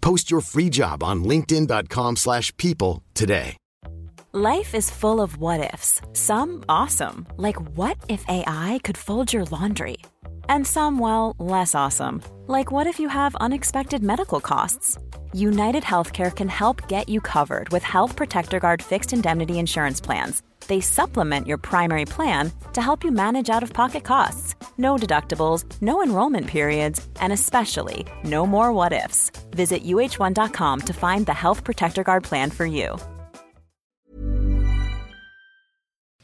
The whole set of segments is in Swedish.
Post your free job on linkedin.com/people slash people today. Life is full of what ifs. Some awesome, like what if AI could fold your laundry? And some well, less awesome, like what if you have unexpected medical costs? United Healthcare can help get you covered with Health Protector Guard fixed indemnity insurance plans. They supplement your primary plan to help you manage out of pocket costs. No deductibles, no enrollment periods, and especially no more what ifs. Visit uh1.com to find the Health Protector Guard plan for you.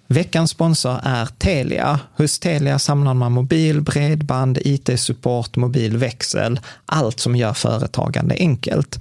Veckans sponsor är Telia. Hos Telia samlar man mobil, bredband, IT-support, mobilväxel, allt som gör företagande enkelt.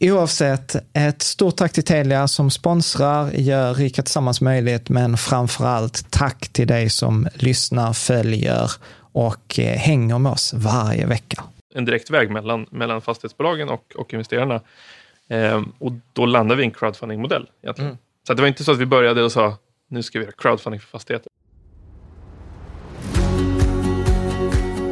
Oavsett, ett stort tack till Telia som sponsrar, gör Rika Tillsammans möjligt, men framför allt tack till dig som lyssnar, följer och eh, hänger med oss varje vecka. En direkt väg mellan, mellan fastighetsbolagen och, och investerarna. Eh, och då landar vi i en crowdfunding-modell. Mm. Så det var inte så att vi började och sa nu ska vi göra crowdfunding för fastigheter.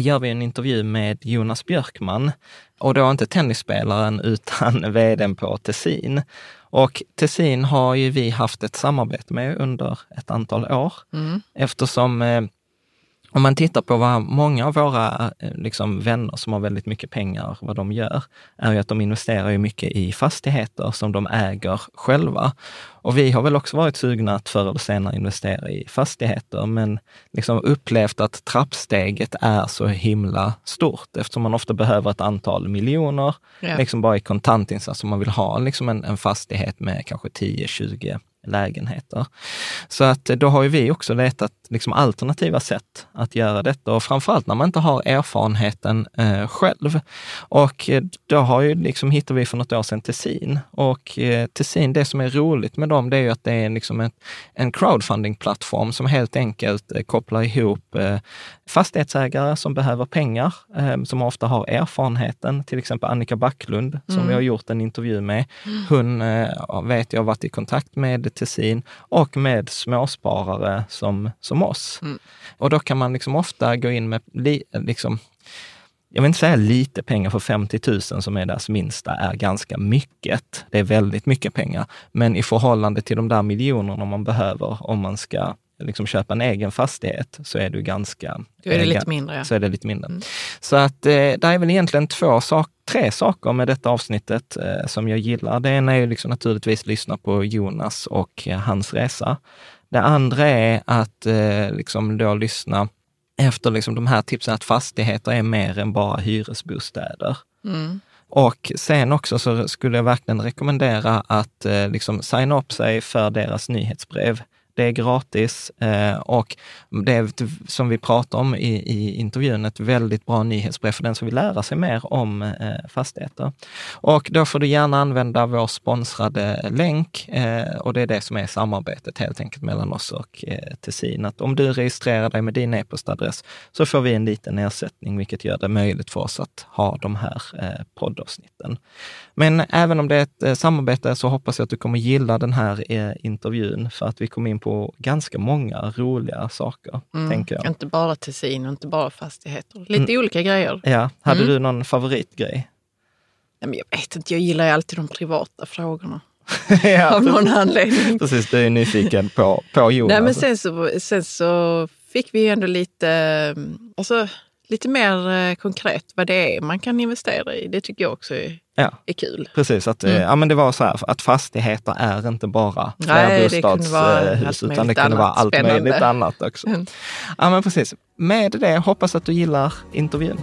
gör vi en intervju med Jonas Björkman. Och då inte tennisspelaren utan vdn på Tessin. Och Tessin har ju vi haft ett samarbete med under ett antal år mm. eftersom eh, om man tittar på vad många av våra eh, liksom, vänner som har väldigt mycket pengar, vad de gör, är ju att de investerar ju mycket i fastigheter som de äger själva. Och vi har väl också varit sugna att förr eller senare investera i fastigheter, men liksom upplevt att trappsteget är så himla stort eftersom man ofta behöver ett antal miljoner, yeah. liksom bara i kontantinsats om man vill ha liksom en, en fastighet med kanske 10-20 lägenheter. Så att då har ju vi också letat liksom alternativa sätt att göra detta och framförallt när man inte har erfarenheten eh, själv. Och eh, då har ju liksom, hittade vi för något år sedan Tessin och eh, Tessin, det som är roligt med dem, det är ju att det är liksom ett, en crowdfunding-plattform som helt enkelt eh, kopplar ihop eh, fastighetsägare som behöver pengar, eh, som ofta har erfarenheten, till exempel Annika Backlund som mm. vi har gjort en intervju med. Hon eh, vet jag har varit i kontakt med Tessin och med småsparare som, som oss. Mm. Och då kan man liksom ofta gå in med li, liksom, jag vill inte säga lite pengar, för 50 000 som är deras minsta är ganska mycket. Det är väldigt mycket pengar. Men i förhållande till de där miljonerna man behöver om man ska liksom köpa en egen fastighet så är du ganska... Då är det lite mindre. Ja. Så är det lite mindre. Mm. Så att eh, det är väl egentligen två sak, tre saker med detta avsnittet eh, som jag gillar. Det ena är ju liksom naturligtvis lyssna på Jonas och eh, hans resa. Det andra är att eh, liksom då lyssna efter liksom de här tipsen att fastigheter är mer än bara hyresbostäder. Mm. Och sen också så skulle jag verkligen rekommendera att eh, liksom signa upp sig för deras nyhetsbrev. Det är gratis eh, och det är som vi pratar om i, i intervjun, ett väldigt bra nyhetsbrev för den som vill lära sig mer om eh, fastigheter. Och då får du gärna använda vår sponsrade länk eh, och det är det som är samarbetet helt enkelt mellan oss och eh, Tessin. Att om du registrerar dig med din e-postadress så får vi en liten ersättning, vilket gör det möjligt för oss att ha de här eh, poddavsnitten. Men även om det är ett eh, samarbete så hoppas jag att du kommer gilla den här intervjun för att vi kommer in på ganska många roliga saker, mm. tänker jag. Inte bara Tessin och inte bara fastigheter. Lite mm. olika grejer. Ja. Hade mm. du någon favoritgrej? Nej, men jag vet inte, jag gillar ju alltid de privata frågorna. ja, av någon anledning. Precis, du är nyfiken på, på Jonas. Nej, men sen så, sen så fick vi ändå lite, mm, alltså, lite mer eh, konkret vad det är man kan investera i. Det tycker jag också är, ja. är kul. Precis, att, mm. ja, men det var så här, att fastigheter är inte bara flerbostadshus, utan det kunde vara allt spännande. möjligt annat också. Mm. Ja, men precis. Med det, hoppas att du gillar intervjun.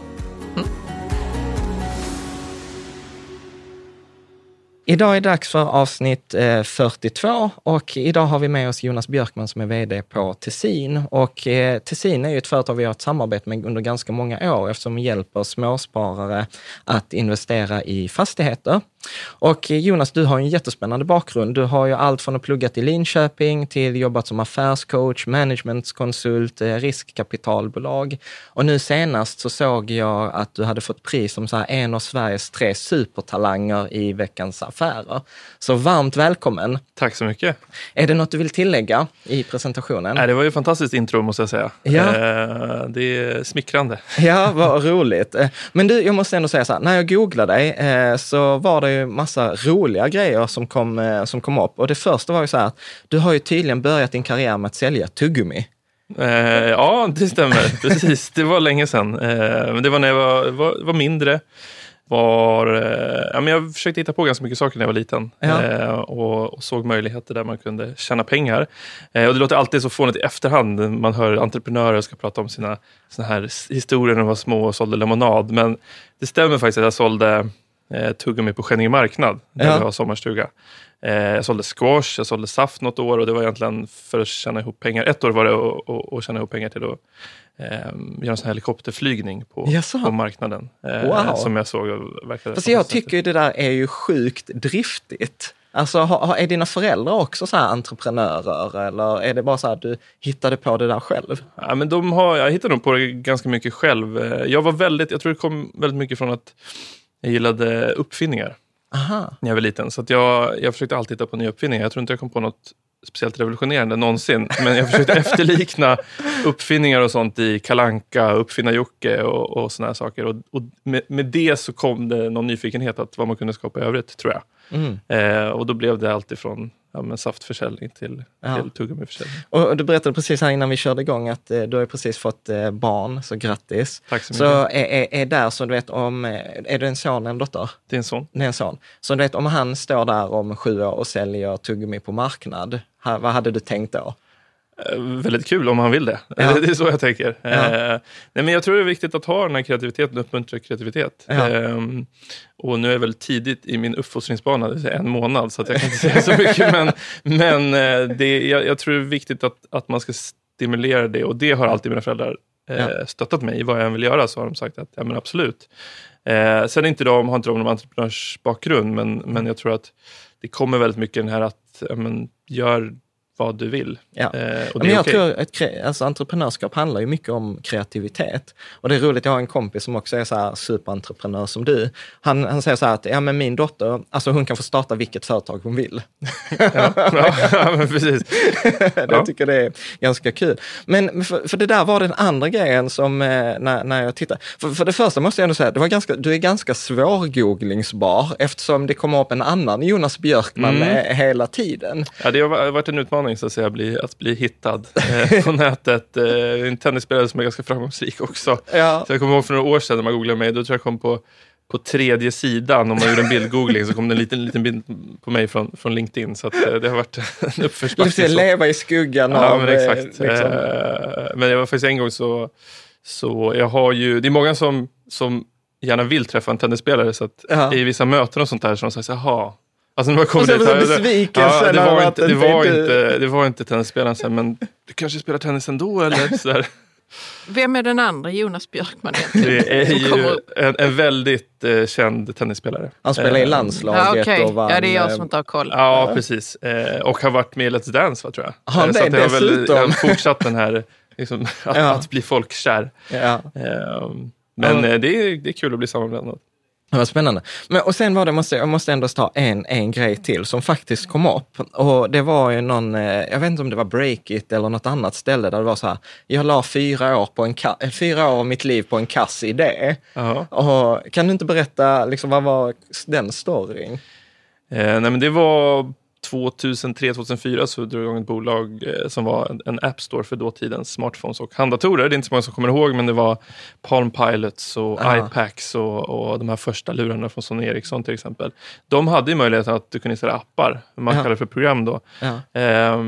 Idag är det dags för avsnitt eh, 42 och idag har vi med oss Jonas Björkman som är VD på Tessin. Och eh, Tessin är ju ett företag vi har ett samarbete med under ganska många år eftersom vi hjälper småsparare att investera i fastigheter. Och eh, Jonas, du har en jättespännande bakgrund. Du har ju allt från att pluggat i Linköping till jobbat som affärscoach, managementkonsult, riskkapitalbolag. Och nu senast så såg jag att du hade fått pris som så en av Sveriges tre supertalanger i Veckans Affärer. Så varmt välkommen! Tack så mycket! Är det något du vill tillägga i presentationen? Nej, det var ju ett fantastiskt intro måste jag säga. Ja. Eh, det är smickrande. Ja, vad roligt. Eh, men du, jag måste ändå säga så här, när jag googlade dig så var det ju massa roliga grejer som kom, eh, som kom upp. Och det första var ju så här att du har ju tydligen börjat din karriär med att sälja tuggummi. Eh, ja, det stämmer. Precis, det var länge sedan. Eh, men det var när jag var, var, var mindre. Var, eh, ja, men jag försökte hitta på ganska mycket saker när jag var liten ja. Eh, och, och, såg möjligheter där man kunde tjäna pengar. Eh, och det låter alltid så fånigt i efterhand. Man hör entreprenörer ska prata om sina såna här historier när de var små och sålde lemonad. Men det stämmer faktiskt att jag sålde eh, tuggummi på Skänninge marknad, där ja. vi har sommarstuga. Eh, jag sålde squash, jag sålde saft något år och det var egentligen för att tjäna ihop pengar. Ett år var det att, att, att tjäna ihop pengar till att eh, göra en sån helikopterflygning på, på marknaden. Eh, wow. Som jag såg verkade Fast jag tycker ju det där är ju sjukt driftigt. Alltså, är dina föräldrar också så entreprenörer eller är det bara så att du hittade på det där själv? Ja, men de har, jag hittade nog på det ganska mycket själv. Eh, jag var väldigt, jag tror det kom väldigt mycket från att jag gillade uppfinningar Aha. när jag var liten. Så jag, jag försökte alltid hitta på nya uppfinningar. Jag tror inte jag kom på något speciellt revolutionerande någonsin. Men jag försökte efterlikna uppfinningar och sånt i Kalanka, uppfinna Jocke och, och såna här saker. Och, och med, med, det så kom det någon nyfikenhet att vad man kunde skapa i övrigt, tror jag. Mm. Eh, och då blev det alltifrån ja, men saftförsäljning till, ja. till tuggummiförsäljning. Och du berättade precis här innan vi körde igång att eh, du har precis fått eh, barn, så grattis. Tack så mycket. Så är, är, är där, så du vet om, eh, är det en son eller en dotter? Det är en son. Det är en son. Så du vet om han står där om sju år och säljer tuggummi på marknad, vad hade du tänkt då? Eh, väldigt kul om han vill det. Ja. Det är så jag tänker. Ja. Eh, nej, men jag tror det är viktigt att ha den här kreativiteten och uppmuntra kreativitet. Ja. Eh, och nu är jag väl tidigt i min uppfostringsbana, det en månad, så att jag kan inte säga så mycket. Men, men eh, det, jag, jag, tror det är viktigt att, att man ska stimulera det och det har alltid mina föräldrar eh, stöttat mig i. Vad jag än vill göra så har de sagt att ja, men absolut. Sen inte de, har inte de någon entreprenörsbakgrund, men, men jag tror att det kommer väldigt mycket den här att ja, men, gör vad du vill. Ja. Eh, Men jag okay. tror att alltså, entreprenörskap handlar ju mycket om kreativitet. Och det är roligt, jag har en kompis som också är så här superentreprenör som du. Han, han säger så här att ja, men min dotter, alltså hon kan få starta vilket företag hon vill. Ja, ja, men precis. jag ja. tycker det är ganska kul. Men för, för, det där var den andra grejen som eh, när, när jag tittar. För, för det första måste jag ändå säga, det var ganska, du är ganska svårgooglingsbar eftersom det kommer upp en annan Jonas Björkman mm. hela tiden. Ja, det har varit en utmaning utmaning så att säga, bli, att bli hittad eh, på nätet. Eh, en tennisspelare som är ganska framgångsrik också. Ja. Så jag kommer ihåg för några år sedan när man googlade mig, då tror jag kom på på tredje sidan, om man gjorde en bildgoogling, så kom det en liten, liten bild på mig från, från LinkedIn. Så eh, det har varit en uppförsbacke. leva i skuggan ja, av... Men exakt. Liksom. Men det var faktiskt en gång så, så jag har ju, det är många som, som gärna vill träffa en tennisspelare, så att ja. i vissa möten och sånt där så de säger jaha, Alltså när man kom och dit, besvikelsen ja, det, var inte, det, var inte, det var inte tennisspelaren sen, men du kanske spelar tennis ändå eller? Så Vem är den andra Jonas Björkman Det är ju en, en väldigt eh, känd tennisspelare. Han spelar i eh, landslaget ja, okay. och vann... Ja, det är jag som inte har koll. Ja, precis. Eh, och har varit med i Let's Dance, va, tror jag. Han eh, det, så dessutom. Jag har fortsatt den här, liksom, att, ja. att, bli folkkär. Ja. Eh, men ja. det, är, det är kul att bli sammanblandad. Det var spännande. Men, och sen var det, måste, jag måste ändå ta en, en grej till som faktiskt kom upp. Och det var ju någon, eh, jag vet inte om det var Breakit eller något annat ställe där det var så här, jag la fyra år, på en, eh, fyra år av mitt liv på en kass idé. Uh -huh. Och, kan du inte berätta, liksom, vad var den storyn? Eh, nej men det var 2003-2004 så drog jag igång ett bolag eh, som var en, App Store för dåtidens smartphones och handdatorer. Det är inte så många som kommer ihåg, men det var Palm Pilots och Aha. iPacs och, och de här första lurarna från Sony Ericsson till exempel. De hade ju möjligheten att du kunde installera appar, man Aha. kallar det för program då, eh,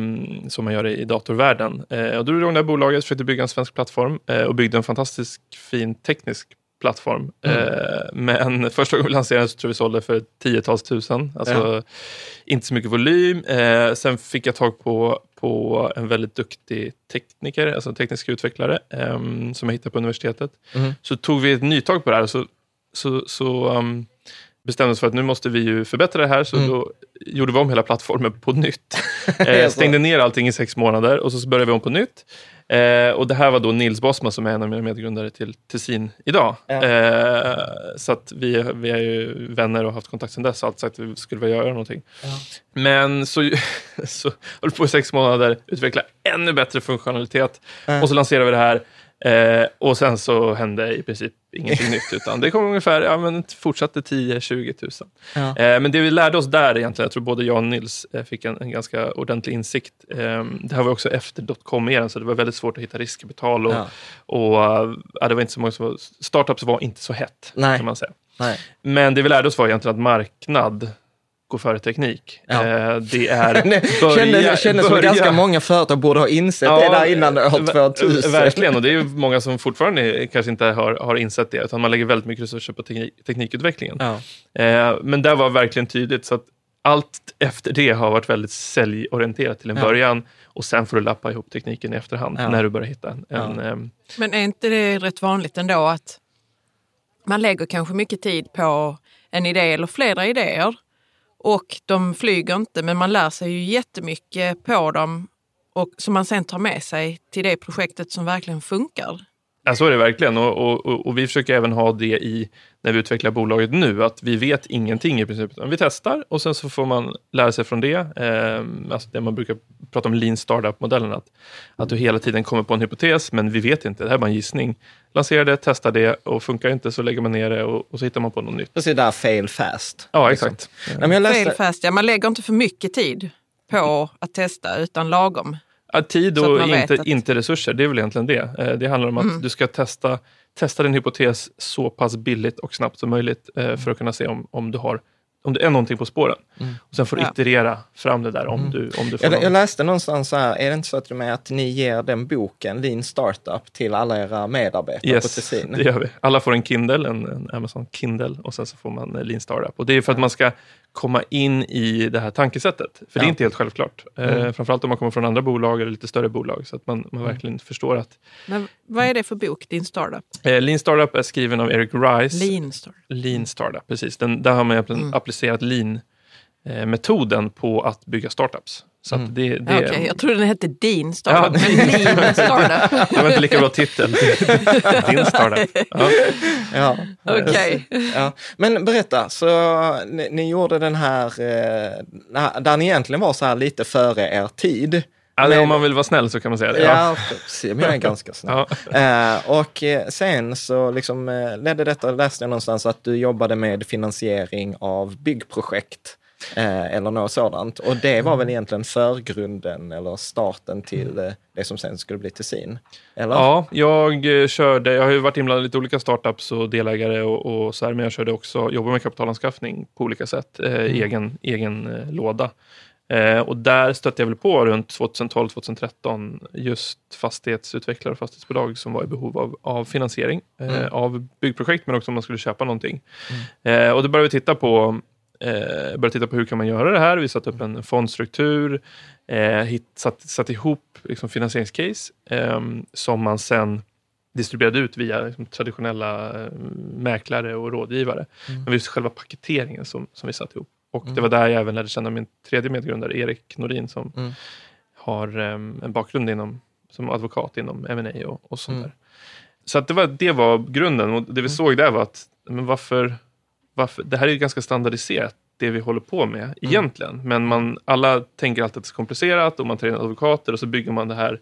som man gör i datorvärlden. Eh, och då drog jag igång det här bolaget, försökte bygga en svensk plattform eh, och byggde en fantastisk fin teknisk plattform. Mm. Eh, men första gången vi lanserade så tror jag vi sålde för tiotals tusen. Alltså ja. inte så mycket volym. Eh, sen fick jag tag på, på en väldigt duktig tekniker, alltså en teknisk utvecklare eh, som jag hittade på universitetet. Mm. Så tog vi ett nytag på det här. Så, så, så um, bestämde oss för att nu måste vi ju förbättra det här, så mm. då gjorde vi om hela plattformen på nytt. Eh, stängde ner allting i sex månader och så började vi om på nytt. Eh, och det här var då Nils Bosma som är en av mina medgrundare till Tessin idag. Ja. Eh, så att vi, vi är ju vänner och har haft kontakt sedan dess och alltid sagt att vi skulle vilja göra någonting. Ja. Men så, så höll på i sex månader, utveckla ännu bättre funktionalitet ja. och så lanserade vi det här. Eh, och sen så hände i princip ingenting nytt, utan det kom ungefär, ja men fortsatte 10-20 tusen. Ja. Eh, men det vi lärde oss där egentligen, jag tror både jag och Nils eh, fick en, en, ganska ordentlig insikt. Eh, det här var också efter dotcom-eran, så det var väldigt svårt att hitta riskkapital. Och, ja. och ja, det var inte så många som var, startups var inte så hett, Nej. kan man säga. Nej. Men det vi lärde oss var egentligen att marknad gå före teknik. Ja. Eh, det är... börja, kändes, kändes som ganska många företag borde ha insett ja, det där innan år 2000. Verkligen, och det är många som fortfarande kanske inte har, har insett det, utan man lägger väldigt mycket resurser på teknik, teknikutvecklingen. Ja. Eh, men det var verkligen tydligt, så att allt efter det har varit väldigt säljorienterat till en början och sen får du lappa ihop tekniken i efterhand när du börjar hitta en... en um... Men är inte det rätt vanligt ändå att man lägger kanske mycket tid på en idé eller flera idéer och de flyger inte, men man lär sig ju jättemycket på dem och som man sen tar med sig till det projektet som verkligen funkar. Ja, så är det verkligen. Och, och, och, vi försöker även ha det i när vi utvecklar bolaget nu, att vi vet ingenting i princip. Vi testar och sen så får man lära sig från det. Eh, alltså det man brukar prata om lean startup-modellen, att, att du hela tiden kommer på en hypotes, men vi vet inte. Det här är bara en gissning. Lansera det, testa det och funkar inte så lägger man ner det och, och så hittar man på något nytt. Precis där, fail fast. Ja, exakt. Liksom. Ja. Läste... Fail fast, ja. Man lägger inte för mycket tid på att testa, utan lagom. Ja, tid och inte, att... inte resurser, det är väl egentligen det. Eh, det handlar om att mm. du ska testa, testa din hypotes så pass billigt och snabbt som möjligt eh, för att kunna se om, om du har om det är någonting på spåren. Mm. Och sen får du ja. iterera fram det där om mm. du, om du får jag, jag läste någonstans så här, är det inte så att, med att ni ger den boken, Lean Startup, till alla era medarbetare yes, på Tessin? det gör vi. Alla får en Kindle, en, en Amazon Kindle och sen så får man eh, Lean Startup. Och det är för att man ska komma in i det här tankesättet. För ja. det är inte helt självklart. Eh, mm. Eh, framförallt om man kommer från andra bolag eller lite större bolag. Så att man, man mm. verkligen förstår att... Men vad är det för bok, din startup? Eh, Lean Startup är skriven av Eric Rice. Lean Startup. Lean Startup, precis. Den, där har man mm. applicerat lean-metoden på att bygga startups. Så mm. det, det ja, okay. Jag trodde den hette Din Startup, ja, men Startup. det var inte lika bra titel. Din Startup. Ja. Ja. Okay. Ja. Men berätta, så ni, ni gjorde den här, eh, där ni egentligen var så här lite före er tid. Alltså, men, om man vill vara snäll så kan man säga det. Ja, ja men jag är ganska snäll. ja. uh, och eh, sen så liksom, ledde detta, läste jag någonstans att du jobbade med finansiering av byggprojekt Eh, eller något sådant. Och det var väl egentligen förgrunden eller starten till eh, det som sen skulle bli Tessin? Eller? Ja, jag eh, körde, jag har ju varit inblandad i lite olika startups och delägare och, och så här, men jag körde också, jobbade med kapitalanskaffning på olika sätt, mm. egen, egen låda. Och där stötte jag väl på runt 2012-2013 just fastighetsutvecklare och fastighetsbolag som var i behov av, av finansiering mm. av byggprojekt men också om man skulle köpa någonting. Mm. Och då började vi titta på eh, började titta på hur kan man göra det här. Vi satte upp en fondstruktur, eh, hit, satt, satt ihop liksom, finansieringscase eh, som man sen distribuerade ut via liksom, traditionella eh, mäklare och rådgivare. Mm. Men just själva paketeringen som, som vi satte ihop. Och mm. det var där jag även lärde känna min tredje medgrundare, Erik Norin, som mm. har um, en bakgrund inom, som advokat inom M&A och, och sånt mm. där. Så att det, var, det var grunden. Och det vi mm. såg där var att men varför, varför, det här är ju ganska standardiserat, det vi håller på med mm. egentligen. Men man, alla tänker alltid att det är komplicerat och man tar in advokater och så bygger man det här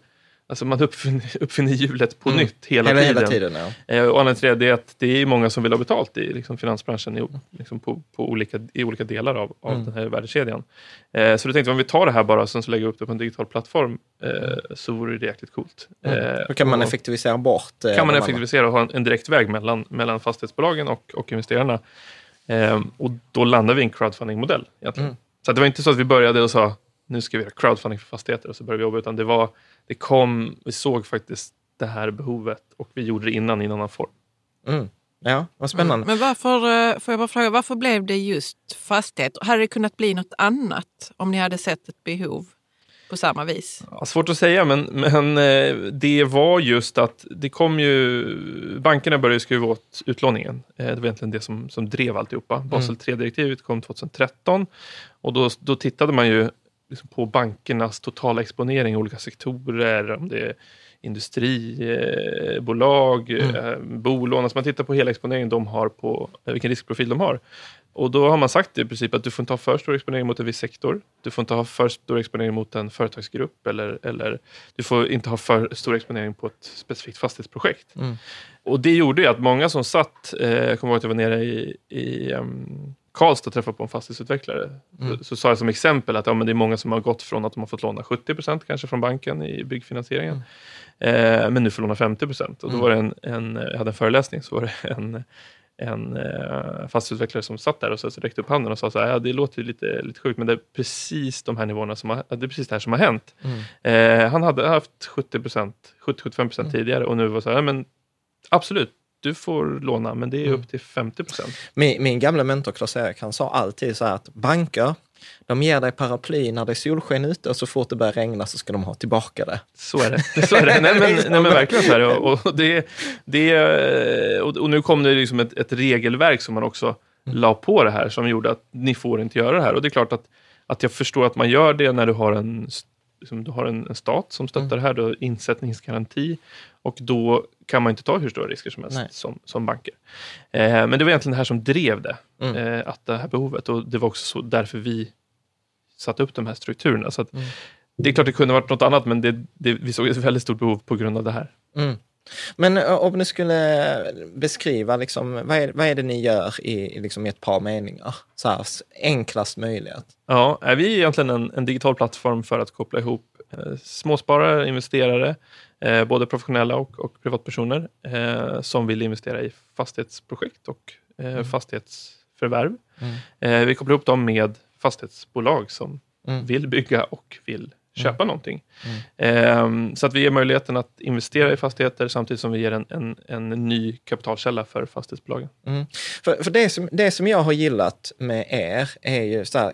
Alltså man uppfinner, uppfinner hjulet på mm. nytt hela, hela, tiden. Hela tiden ja. eh, och anledningen till det är att det är många som vill ha betalt i liksom, finansbranschen i, liksom, på, på olika, i olika delar av, av mm. den här värdekedjan. Eh, så då tänkte jag om vi tar det här bara och sen så lägger upp det på en digital plattform eh, så vore det jäkligt coolt. Mm. Eh, Då kan man effektivisera bort? Eh, kan man effektivisera och ha en, en direkt väg mellan, mellan fastighetsbolagen och, och investerarna. Eh, och då landar vi i en crowdfunding-modell. Mm. Så det var inte så att vi började och sa nu ska vi göra crowdfunding för fastigheter och så började vi jobba, utan det var det kom, vi såg faktiskt det här behovet och vi gjorde det innan i en annan form. Mm. Ja, vad spännande. Mm. Men varför, eh, får jag bara fråga, varför blev det just fastighet? Hade det kunnat bli något annat om ni hade sett ett behov på samma vis? Ja, svårt att säga, men, men eh, det var just att det kom ju... Bankerna började skruva åt utlåningen. Eh, det var egentligen det som, som drev alltihopa. Mm. Basel 3-direktivet kom 2013 och då, då tittade man ju liksom på bankernas totala exponering i olika sektorer. Om det är industribolag, mm. eh, bolån. Alltså man tittar på hela exponeringen de har på vilken riskprofil de har. Och då har man sagt i princip att du får inte ha för stor exponering mot en viss sektor. Du får inte ha för stor exponering mot en företagsgrupp eller, eller du får inte ha för stor exponering på ett specifikt fastighetsprojekt. Mm. Och det gjorde ju att många som satt, eh, jag kommer ihåg att jag var nere i, i um, Karlstad träffade på en fastighetsutvecklare. Mm. Så, så sa jag som exempel att ja, men det är många som har gått från att de har fått låna 70 procent kanske från banken i byggfinansieringen. Mm. Eh, men nu får låna 50 procent. Och då mm. var det en, en, jag hade en föreläsning så var det en, en eh, fastighetsutvecklare som satt där och så, så räckte upp handen och sa så här, ja, det låter lite, lite sjukt men det är precis de här nivåerna som har, det är precis det här som har hänt. Mm. Eh, han hade haft 70 70-75 procent mm. tidigare och nu var så här, ja, men absolut, du får låna, men det är mm. upp till 50 procent. Min, min gamla mentor Klas-Erik, han sa alltid så här att banker, de ger dig paraply när det är solsken ute och så fort det börjar regna så ska de ha tillbaka det. Så är det. Så är det. nej, men, nej, men verkligen så är det. Och, det, det, och, nu kom det liksom ett, ett, regelverk som man också mm. la på det här som gjorde att ni får inte göra det här. Och det är klart att, att jag förstår att man gör det när du har en liksom, du har en, en stat som stöttar mm. det här, du har insättningsgaranti och då kan man inte ta hur stora risker som helst som, som banker. Eh, men det var egentligen det här som drev det, mm. eh, att det här behovet och det var också så, därför vi satte upp de här strukturerna. Så att, mm. Det är klart det kunde varit något annat men det, det, vi såg ett väldigt stort behov på grund av det här. Men eh, om ni skulle beskriva, liksom, vad, är, vad är det ni gör i, liksom, i ett par meningar? Så här, enklast möjligt. Ja, vi är egentligen en, en digital plattform för att koppla ihop eh, småsparare, investerare, eh, både professionella och, och privatpersoner eh, som vill investera i fastighetsprojekt och eh, mm. fastighetsförvärv. Mm. Eh, vi kopplar ihop dem med fastighetsbolag som mm. vill bygga och vill köpa mm. någonting. Mm. Eh, så att vi ger möjligheten att investera i fastigheter samtidigt som vi ger en, en, en ny kapitalkälla för fastighetsbolagen. Mm. För, för det, som, det som jag har gillat med er är ju så här,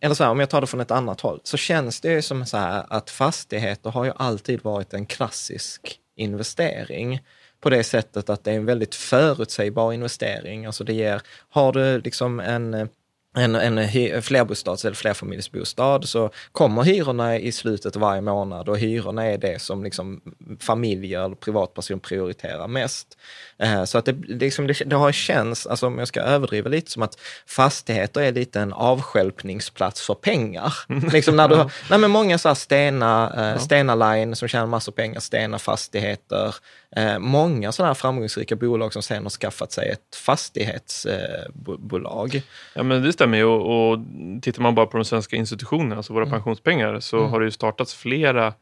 eller så här, om jag tar det från ett annat håll, så känns det ju som så här att fastigheter har ju alltid varit en klassisk investering på det sättet att det är en väldigt förutsägbar investering. Alltså det ger, har du liksom en en, en flerbostads eller flerfamiljsbostad så kommer hyrorna i slutet av varje månad och hyrorna är det som liksom familjer eller privatperson prioriterar mest. Eh, så att det, liksom, det, det har känts, alltså om jag ska överdriva lite, som att fastigheter är lite en avskälpningsplats för pengar. liksom när du har, nej men många så här Stena, eh, Stena Line som tjänar massor pengar, Stena Fastigheter, eh, många sådana framgångsrika bolag som sen har skaffat sig ett fastighetsbolag. ja men det stämmer ju. Och, och tittar man bara på de svenska institutionerna, alltså våra Mm. pensionspengar, så Mm. har det ju startats flera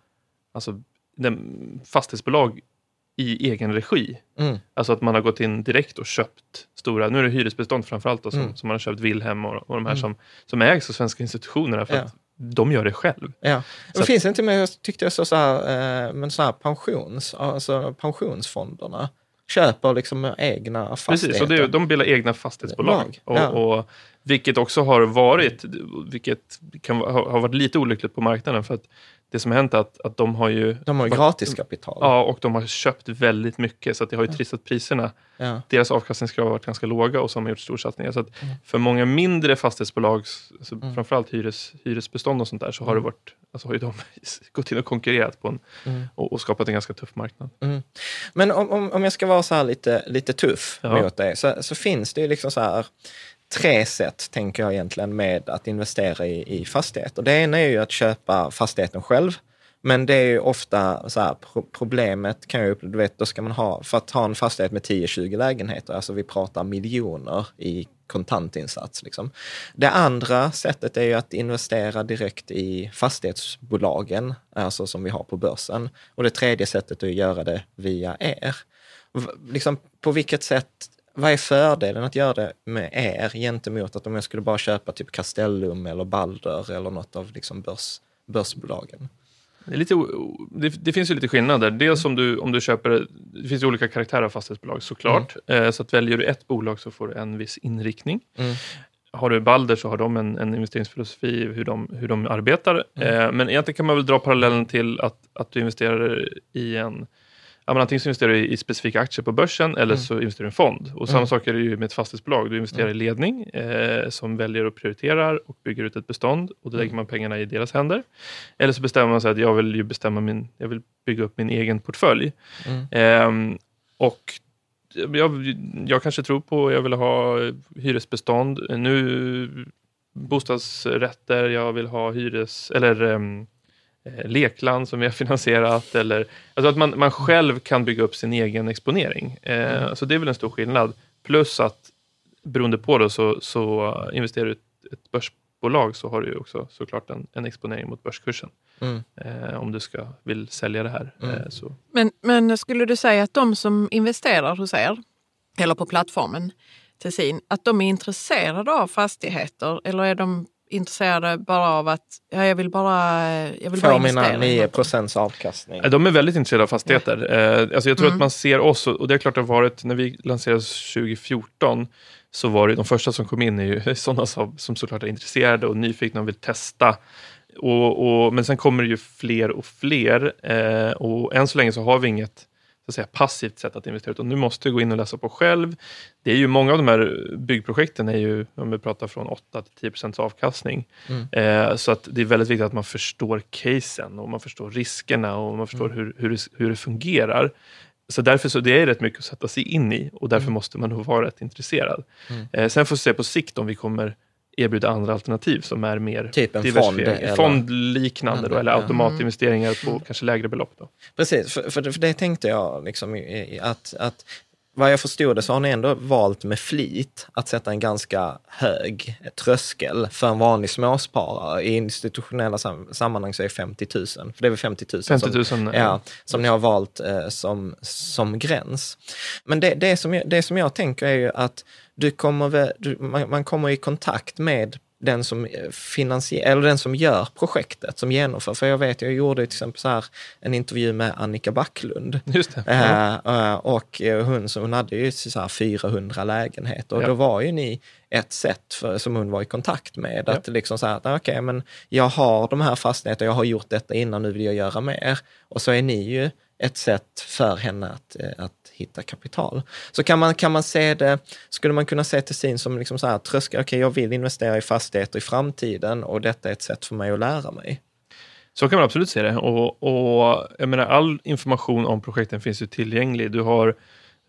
alltså, den, fastighetsbolag i egen regi. Mm. Alltså att man har gått in direkt och köpt stora, nu är det hyresbestånd framförallt, då, som, Mm. som man har köpt Wilhelm och, och de här Mm. som, som ägs av svenska institutionerna för Ja. att de gör det själv. Ja. Det att- finns inte med, jag tyckte jag så, så här, eh, men så här pensions, alltså pensionsfonderna köper liksom egna fastigheter. Precis, och det, de bildar egna fastighetsbolag. Och, ja. och, vilket också har varit, vilket kan, ha, har varit lite olyckligt på marknaden för att det som har hänt är att, att de har ju de har ju gratiskapital. Ja, och de har köpt väldigt mycket så det har ju trissat priserna. Ja. Deras avkastningskrav har varit ganska låga och så har man gjort storsatsningar. Så att Mm. för många mindre fastighetsbolag, alltså framförallt hyres, hyresbestånd och sånt där, så har, det varit, alltså har de gått in och konkurrerat på en, Mm. och, och skapat en ganska tuff marknad. Men om, om, om jag ska vara så här lite, lite tuff Ja. mot dig, så, så finns det ju liksom så här tre sätt, tänker jag egentligen, med att investera i, i fastigheter. Det ena är ju att köpa fastigheten själv. Men det är ju ofta så här, problemet kan jag ju, du vet, då ska man ha, för att ha en fastighet med 10-20 lägenheter, alltså vi pratar miljoner i kontantinsats. Liksom. Det andra sättet är ju att investera direkt i fastighetsbolagen, alltså som vi har på börsen. Och det tredje sättet är att göra det via er. Liksom, på vilket sätt, vad är fördelen att göra det med er gentemot att om jag skulle bara köpa typ Castellum eller Balder eller något av liksom börs, börsbolagen? Det, lite, det, det finns ju lite skillnader. Dels om du, om du köper, det finns ju olika karaktärer av fastighetsbolag såklart. Eh, så att väljer du ett bolag så får du en viss inriktning. Mm. Har du Balder så har de en, en investeringsfilosofi hur de, hur de arbetar. Eh, men egentligen kan man väl dra parallellen till att, att du investerar i en Ja, men antingen så investerar du i specifika aktier på börsen eller så investerar du i en fond. Och samma sak är det ju med ett fastighetsbolag. Du investerar i ledning eh, som väljer och prioriterar och bygger ut ett bestånd och då lägger man pengarna i deras händer. Eller så bestämmer man sig att jag vill, ju bestämma min, jag vill bygga upp min egen portfölj. Ehm, och jag, jag kanske tror på, jag vill ha hyresbestånd. Nu bostadsrätter, jag vill ha hyres eller um, lekland som vi har finansierat. Eller, alltså att man, man själv kan bygga upp sin egen exponering. Eh, Så det är väl en stor skillnad. Plus att beroende på då, så, så investerar du ett, ett börsbolag så har du ju också såklart en, en exponering mot börskursen. Mm. Eh, om du ska, vill sälja det här. Eh, så. Men, men skulle du säga att de som investerar hos er, eller på plattformen Tessin, att de är intresserade av fastigheter eller är de intresserade bara av att ja, jag vill bara, jag vill bara Får mina investera? i 9 något? procents avkastning. De är väldigt intresserade av fastigheter. Eh, alltså jag tror Mm. att man ser oss, och det är klart det har varit, när vi lanserades 2014, så var det de första som kom in är ju sådana som, som såklart är intresserade och nyfikna och vill testa. Och, och, men sen kommer det ju fler och fler eh, och än så länge så har vi inget att säga, passivt sätt att investera utan nu måste du gå in och läsa på själv. Det är ju många av de här byggprojekten är ju, om vi pratar från 8 till 10 procents avkastning. Eh, så att det är väldigt viktigt att man förstår casen och man förstår riskerna och man förstår hur, hur, det, hur det fungerar. Så därför så det är rätt mycket att sätta sig in i och därför måste man nog vara rätt intresserad. Eh, sen får vi se på sikt om vi kommer erbjuda andra alternativ som är mer Typ en fond eller- Fondliknande då, eller automatinvesteringar på kanske lägre belopp. Då. Precis, för, för, det, för det tänkte jag liksom att, att vad jag förstod det så har ni ändå valt med flit att sätta en ganska hög tröskel för en vanlig småsparare. I institutionella sam sammanhang så är 50 000, för det är väl 50 000, 50 000, som, ja. ja, som ni har valt eh, som, som gräns. Men det, det, som jag, det som jag tänker är ju att du kommer du, man, man kommer i kontakt med den som finansierar, eller den som gör projektet, som genomför. För jag vet, jag gjorde till exempel så här en intervju med Annika Backlund. Eh, eh, och eh, hon, så hon hade ju så här 400 lägenheter och Ja. då var ju ni ett sätt för, som hon var i kontakt med. Att liksom så här, att, okej, men jag har de här fastigheterna, jag har gjort detta innan, nu vill jag göra mer. Och så är ni ju ett sätt för henne att, eh, att hitta kapital. Så kan man, kan man se det, skulle man kunna se Tessin som liksom så här, tröskel, okej jag vill investera i fastigheter i framtiden och detta är ett sätt för mig att lära mig. Så kan man absolut se det. Och, och jag menar, all information om projekten finns ju tillgänglig. Du har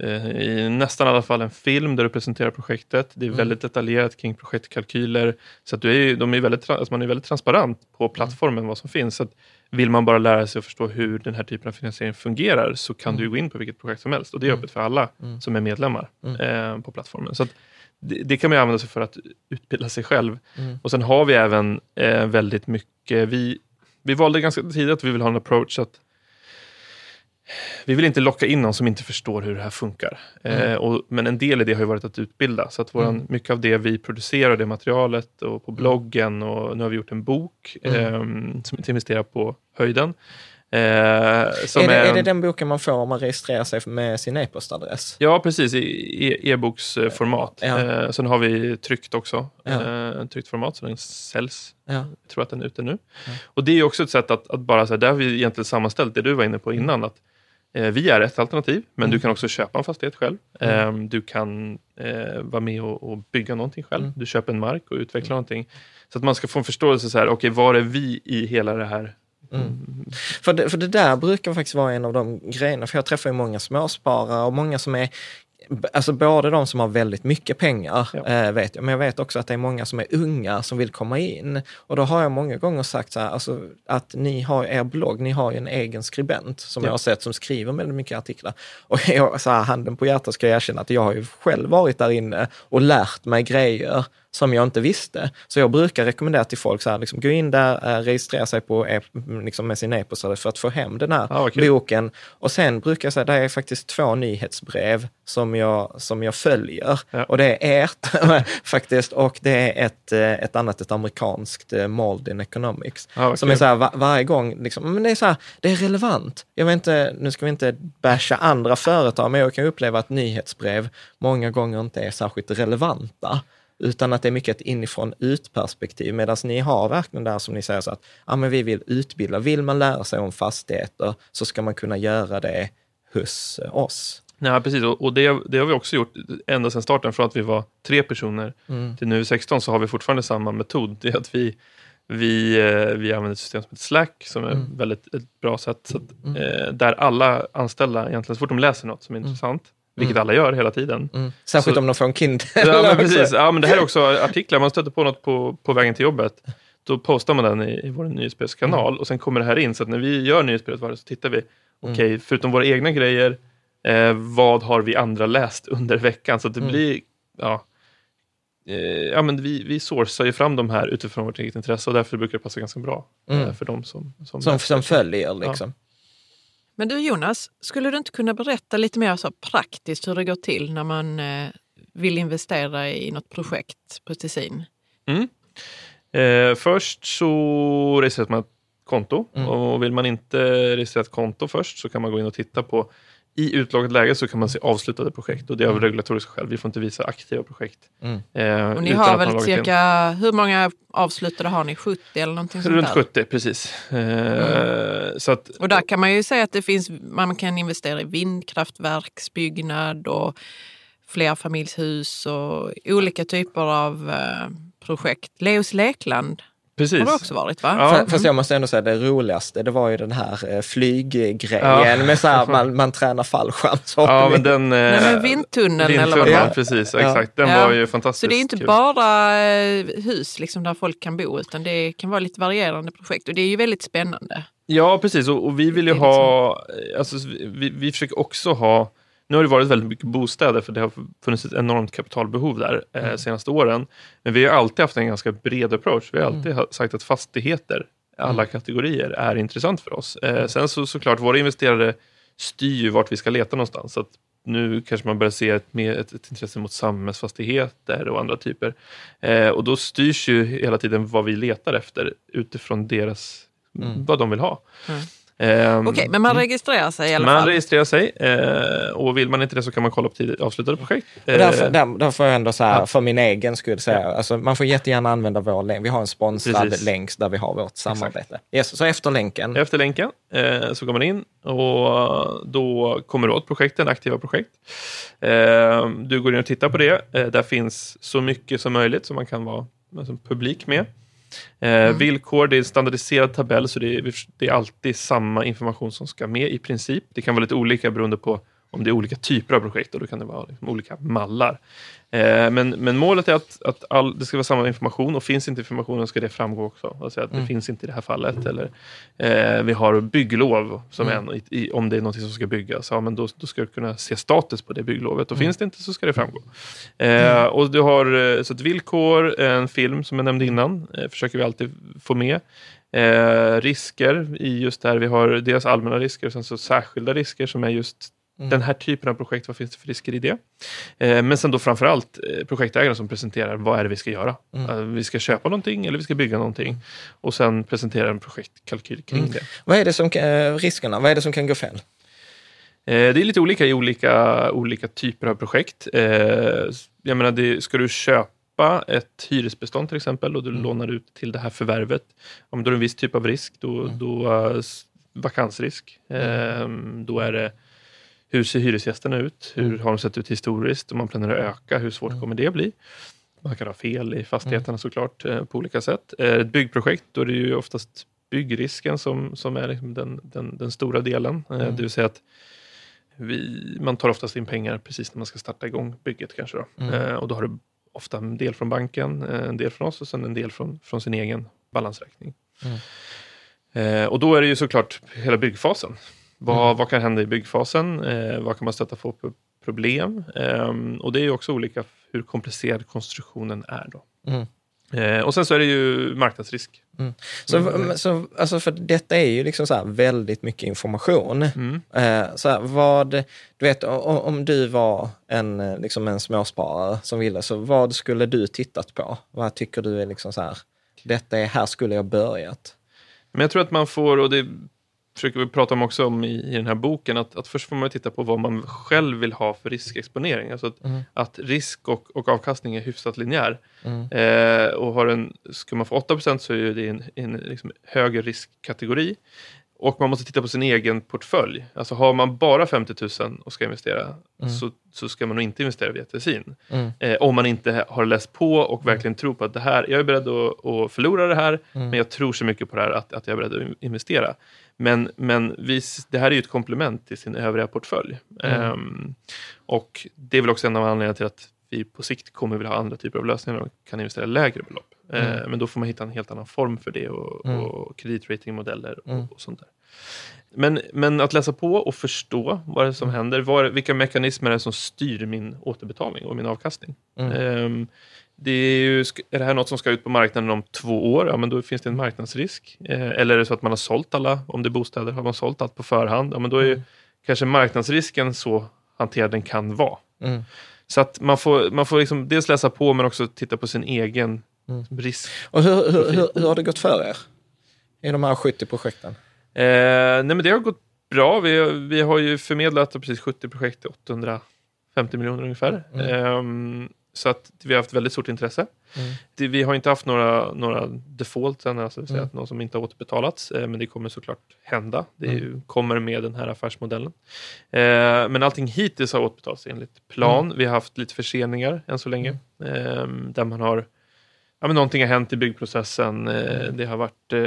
eh, i nästan alla fall en film där du presenterar projektet. Det är väldigt detaljerat kring projektkalkyler. Så att du är, de är väldigt, alltså man är väldigt transparent på plattformen vad som finns. Så vill man bara lära sig att förstå hur den här typen av finansiering fungerar så kan du ju gå in på vilket projekt som helst. Och det är öppet för alla som är medlemmar eh, på plattformen. Så det, det kan man använda sig för att utbilda sig själv. Mm. Och sen har vi även eh, väldigt mycket, vi, vi valde ganska tidigt att vi vill ha en approach att vi vill inte locka in någon som inte förstår hur det här funkar. Mm. Eh, och, men en del i det har ju varit att utbilda. Så att våran, Mm. mycket av det vi producerar, det materialet och på bloggen och nu har vi gjort en bok Mm. eh, som investerar på höjden. Eh, Är det, är, det den boken man får om man registrerar sig med sin e-postadress? Ja, precis. I e-boksformat. Ja. Eh, sen har vi tryckt också. Ja. Eh, en tryckt format, så den säljs. Ja. Jag tror att den är ute nu. Och det är också ett sätt att, att bara, så här, där har vi egentligen sammanställt det du var inne på innan. Att, vi är ett alternativ, men Mm. du kan också köpa en fastighet själv. Eh, du kan eh, vara med och, bygga någonting själv. Mm. Du köper en mark och utvecklar någonting. Så att man ska få en förståelse, så här, okej, var är vi i hela det här? Mm. För, det, för det där brukar faktiskt vara en av de grejerna, för jag träffar ju många småsparare och många som är Alltså både de som har väldigt mycket pengar, Ja. eh, vet jag, men jag vet också att det är många som är unga som vill komma in. Och då har jag många gånger sagt så här, alltså, att ni har er blogg, ni har ju en egen skribent som Ja. jag har sett som skriver väldigt mycket artiklar. Och jag, så här, handen på hjärtat ska jag erkänna att jag har ju själv varit där inne och lärt mig grejer som jag inte visste. Så jag brukar rekommendera till folk så här, liksom, gå in där, eh, registrera sig på e- liksom med sin e-postadress för att få hem den här vad kul. boken. Och sen brukar jag säga, det är faktiskt två nyhetsbrev som jag, som jag följer. Ja. Och det är ert faktiskt och det är ett, eh, ett annat, ett amerikanskt, eh, Malden Economics. Ja, vad som är så här, var, varje gång, liksom, men det är så här, det är relevant. Jag vet inte, nu ska vi inte basha andra företag, men jag kan uppleva att nyhetsbrev många gånger inte är särskilt relevanta utan att det är mycket ett inifrån ut-perspektiv, medan ni har verkligen där som ni säger så att ja, men vi vill utbilda. Vill man lära sig om fastigheter så ska man kunna göra det hos oss. Nej, precis. Och det, det har vi också gjort ända sedan starten. Från att vi var tre personer Mm. till nu 16 så har vi fortfarande samma metod. Det är att vi, vi, eh, vi använder ett system som heter Slack som är Mm. väldigt ett bra sätt. Så att, eh, där alla anställda, egentligen så fort de läser något som är intressant, vilket alla gör hela tiden. Mm. Särskilt Så- om de får en Kindle. Ja, men precis. Ja, men det här är också artiklar. Man stöter på något på, på vägen till jobbet. Då postar man den i, i vår nyhetsbrevskanal och sen kommer det här in. Så att när vi gör nyhetsbrevet varje så tittar vi. Okej, förutom våra egna grejer, eh, vad har vi andra läst under veckan? Så det Mm. blir, ja, eh, ja men vi, vi sourcar ju fram de här utifrån vårt eget intresse och därför brukar det passa ganska bra eh, Mm. för de som, som, Som, som följer liksom. Men du Jonas, skulle du inte kunna berätta lite mer så praktiskt hur det går till när man eh, vill investera i något projekt på Tessin? Eh, först så registrerar man ett konto Mm. och vill man inte registrera ett konto först så kan man gå in och titta på i utloggat läge så kan man se avslutade projekt och det är av regulatoriska skäl. Vi får inte visa aktiva projekt. Mm. Eh, Och ni har väl loggat in. cirka, hur många avslutade har ni? 70 eller någonting sånt Runt där? 70, precis. Eh, Så att, Och där kan man ju säga att det finns, man kan investera i vindkraftverksbyggnad och flerfamiljshus och olika typer av eh, projekt. Leos lekland precis. har det också varit va? Ja. Fast jag måste ändå säga det roligaste, det var ju den här eh, flyggrejen Ja. med så här, man, man tränar fallskärmshoppning. Ja, men den... Nej, eh, men vindtunneln eller vad det Vindtunneln, var. precis. Ja. Exakt. Den Ja. var ju fantastiskt Så det är inte kul. bara eh, hus liksom, där folk kan bo utan det kan vara lite varierande projekt och det är ju väldigt spännande. Ja, precis. Och, och vi vill ju ha... Alltså, vi, vi försöker också ha... Nu har det varit väldigt mycket bostäder för det har funnits ett enormt kapitalbehov där eh, Mm. senaste åren. Men vi har alltid haft en ganska bred approach. Vi har Mm. alltid ha- sagt att fastigheter, alla kategorier, är intressant för oss. Mm. Eh, sen så såklart, våra investerare styr ju vart vi ska leta någonstans. Så nu kanske man börjar se ett, mer, ett, ett intresse mot samhällsfastigheter och andra typer. Eh, och då styrs ju hela tiden vad vi letar efter utifrån deras, Mm. vad de vill ha. Mm. Ehm, Okej, men man registrerar sig i alla man fall. registrerar sig eh, och vill man inte det så kan man kolla på tidigt avslutade projekt. Därför, Eh, där, där får jag ändå så här, Ja. för min egen skull säga, alltså, man får jättegärna använda vår länk. Vi har en sponsrad Precis. länk där vi har vårt samarbete. Yes, så efter länken. Efter länken eh, så går man in och då kommer du åt projekten, aktiva projekt. Eh, du går in och tittar på det. Där finns så mycket som möjligt som man kan vara alltså, publik med. Eh, Villkor, det är en standardiserad tabell så det är, det är alltid samma information som ska med i princip. Det kan vara lite olika beroende på om det är olika typer av projekt och då kan det vara liksom olika mallar. Eh, men, men målet är att, att all, det ska vara samma information och finns inte informationen ska det framgå också. Alltså att det mm. finns inte i det här fallet. Eller, eh, vi har bygglov som mm. en, i, om det är något som ska byggas. Ja, men då, då ska du kunna se status på det bygglovet och mm. finns det inte så ska det framgå. Eh, och du har eh, så ett villkor, en film som jag nämnde innan, eh, försöker vi alltid få med. Eh, risker i just det här. Vi har dels allmänna risker och sen så särskilda risker som är just Mm. Den här typen av projekt, vad finns det för risker i det? Eh, men sen då framförallt eh, projektägaren som presenterar vad är det vi ska göra. Mm. Eh, vi ska köpa någonting eller vi ska bygga någonting. Och sen presentera en projektkalkyl kring mm. det. Vad är det som, eh, riskerna? Vad är det som kan gå fel? Eh, det är lite olika i olika, olika typer av projekt. Eh, jag menar, det, ska du köpa ett hyresbestånd till exempel och du mm. lånar ut till det här förvärvet, om då är det en viss typ av risk, då, mm. då vakansrisk. Mm. Då är det hur ser hyresgästerna ut? Hur mm. har de sett ut historiskt? Om man planerar att öka, hur svårt mm. kommer det bli? Man kan ha fel i fastigheterna mm. såklart eh, på olika sätt. Eh, ett byggprojekt, då är det ju oftast byggrisken som, som är liksom den, den, den stora delen. Eh, mm. Det vill säga att vi, man tar oftast in pengar precis när man ska starta igång bygget kanske. Då. Mm. och då har du ofta en del från banken, en del från oss och sen en del från, från sin egen balansräkning. Mm. och då är det ju såklart hela byggfasen. Vad, mm. vad kan hända i byggfasen? Eh, vad kan man stöta på för problem? Eh, och det är också olika hur komplicerad konstruktionen är. Då. Mm. Eh, och sen så är det ju marknadsrisk. Mm. Så, mm. så, alltså för detta är ju liksom så väldigt mycket information. Mm. Eh, så här, vad, du vet, om, om, du var en, liksom en småsparare som ville, så vad skulle du tittat på? Vad tycker du är liksom så här, detta är, här skulle jag börjat? Men jag tror att man får, och det försöker vi prata om också om i, i den här boken, att, att först får man titta på vad man själv vill ha för riskexponering. Alltså att, mm. att risk och, och, avkastning är hyfsat linjär. Mm. Eh, och har en, ska man få 8% så är det en, en liksom högre riskkategori. Och man måste titta på sin egen portfölj. Alltså har man bara 50 000 och ska investera mm. så, så ska man nog inte investera via Tessin. Mm. Eh, om man inte har läst på och mm. verkligen tror på att det här, jag är beredd att, att förlora det här, mm. men jag tror så mycket på det här att, att jag är beredd att investera. Men, men vi, det här är ju ett komplement till sin övriga portfölj. Um, och det är väl också en av anledningarna till att vi på sikt kommer vilja ha andra typer av lösningar och kan investera lägre belopp. Mm. Uh, men då får man hitta en helt annan form för det och, mm. och kreditratingmodeller och, mm. och, sånt där. Men, men att läsa på och förstå vad det är som mm. händer. Var, vilka mekanismer är det som styr min återbetalning och min avkastning? Um, det är, ju, är det här något som ska ut på marknaden om två år? Ja, men då finns det en marknadsrisk. Eh, eller är det så att man har sålt alla, om det är bostäder, har man sålt allt på förhand? Ja, men då är mm. kanske marknadsrisken så hanterad den kan vara. Mm. Så att man får, man får liksom dels läsa på men också titta på sin egen mm. risk. Och hur, hur, hur, hur, har det gått för er i de här 70 projekten? Eh, nej men det har gått bra. Vi, vi har ju förmedlat precis 70 projekt till 850 miljoner ungefär. Eh, så att vi har haft väldigt stort intresse. Mm. Det, vi har inte haft några, några defaults än, alltså mm. någon som inte har återbetalats. Eh, men det kommer såklart hända. Det mm. ju, kommer med den här affärsmodellen. Eh, men allting hittills har återbetalats enligt plan. Mm. Vi har haft lite förseningar än så länge. Eh, där man har Ja, men någonting har hänt i byggprocessen. Mm. Det har varit, eh,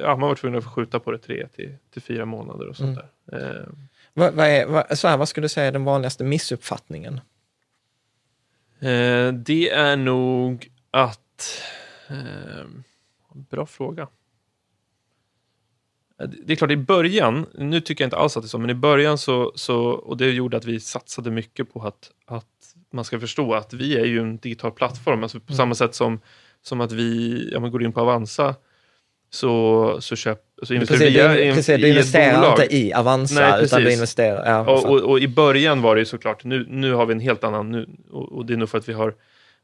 ja, man har varit tvungen att skjuta på det tre till, till fyra månader och sånt där. Eh. Vad, vad, är, vad, så här, vad skulle du säga är den vanligaste missuppfattningen? Eh, det är nog att... Eh, bra fråga. Eh, det är klart, i början, nu tycker jag inte alls att det är så, men i början så, så och det gjorde att vi satsade mycket på att, att man ska förstå att vi är ju en digital plattform, alltså på mm. samma sätt som, som att vi ja, man går in på Avanza så, så, köp, så investerar precis, du via precis, du investerar inte i Avanza, Nej, utan du investerar... Ja, och, och, och, i början var det ju såklart, nu, nu har vi en helt annan, nu, och, och, det är nog för att vi har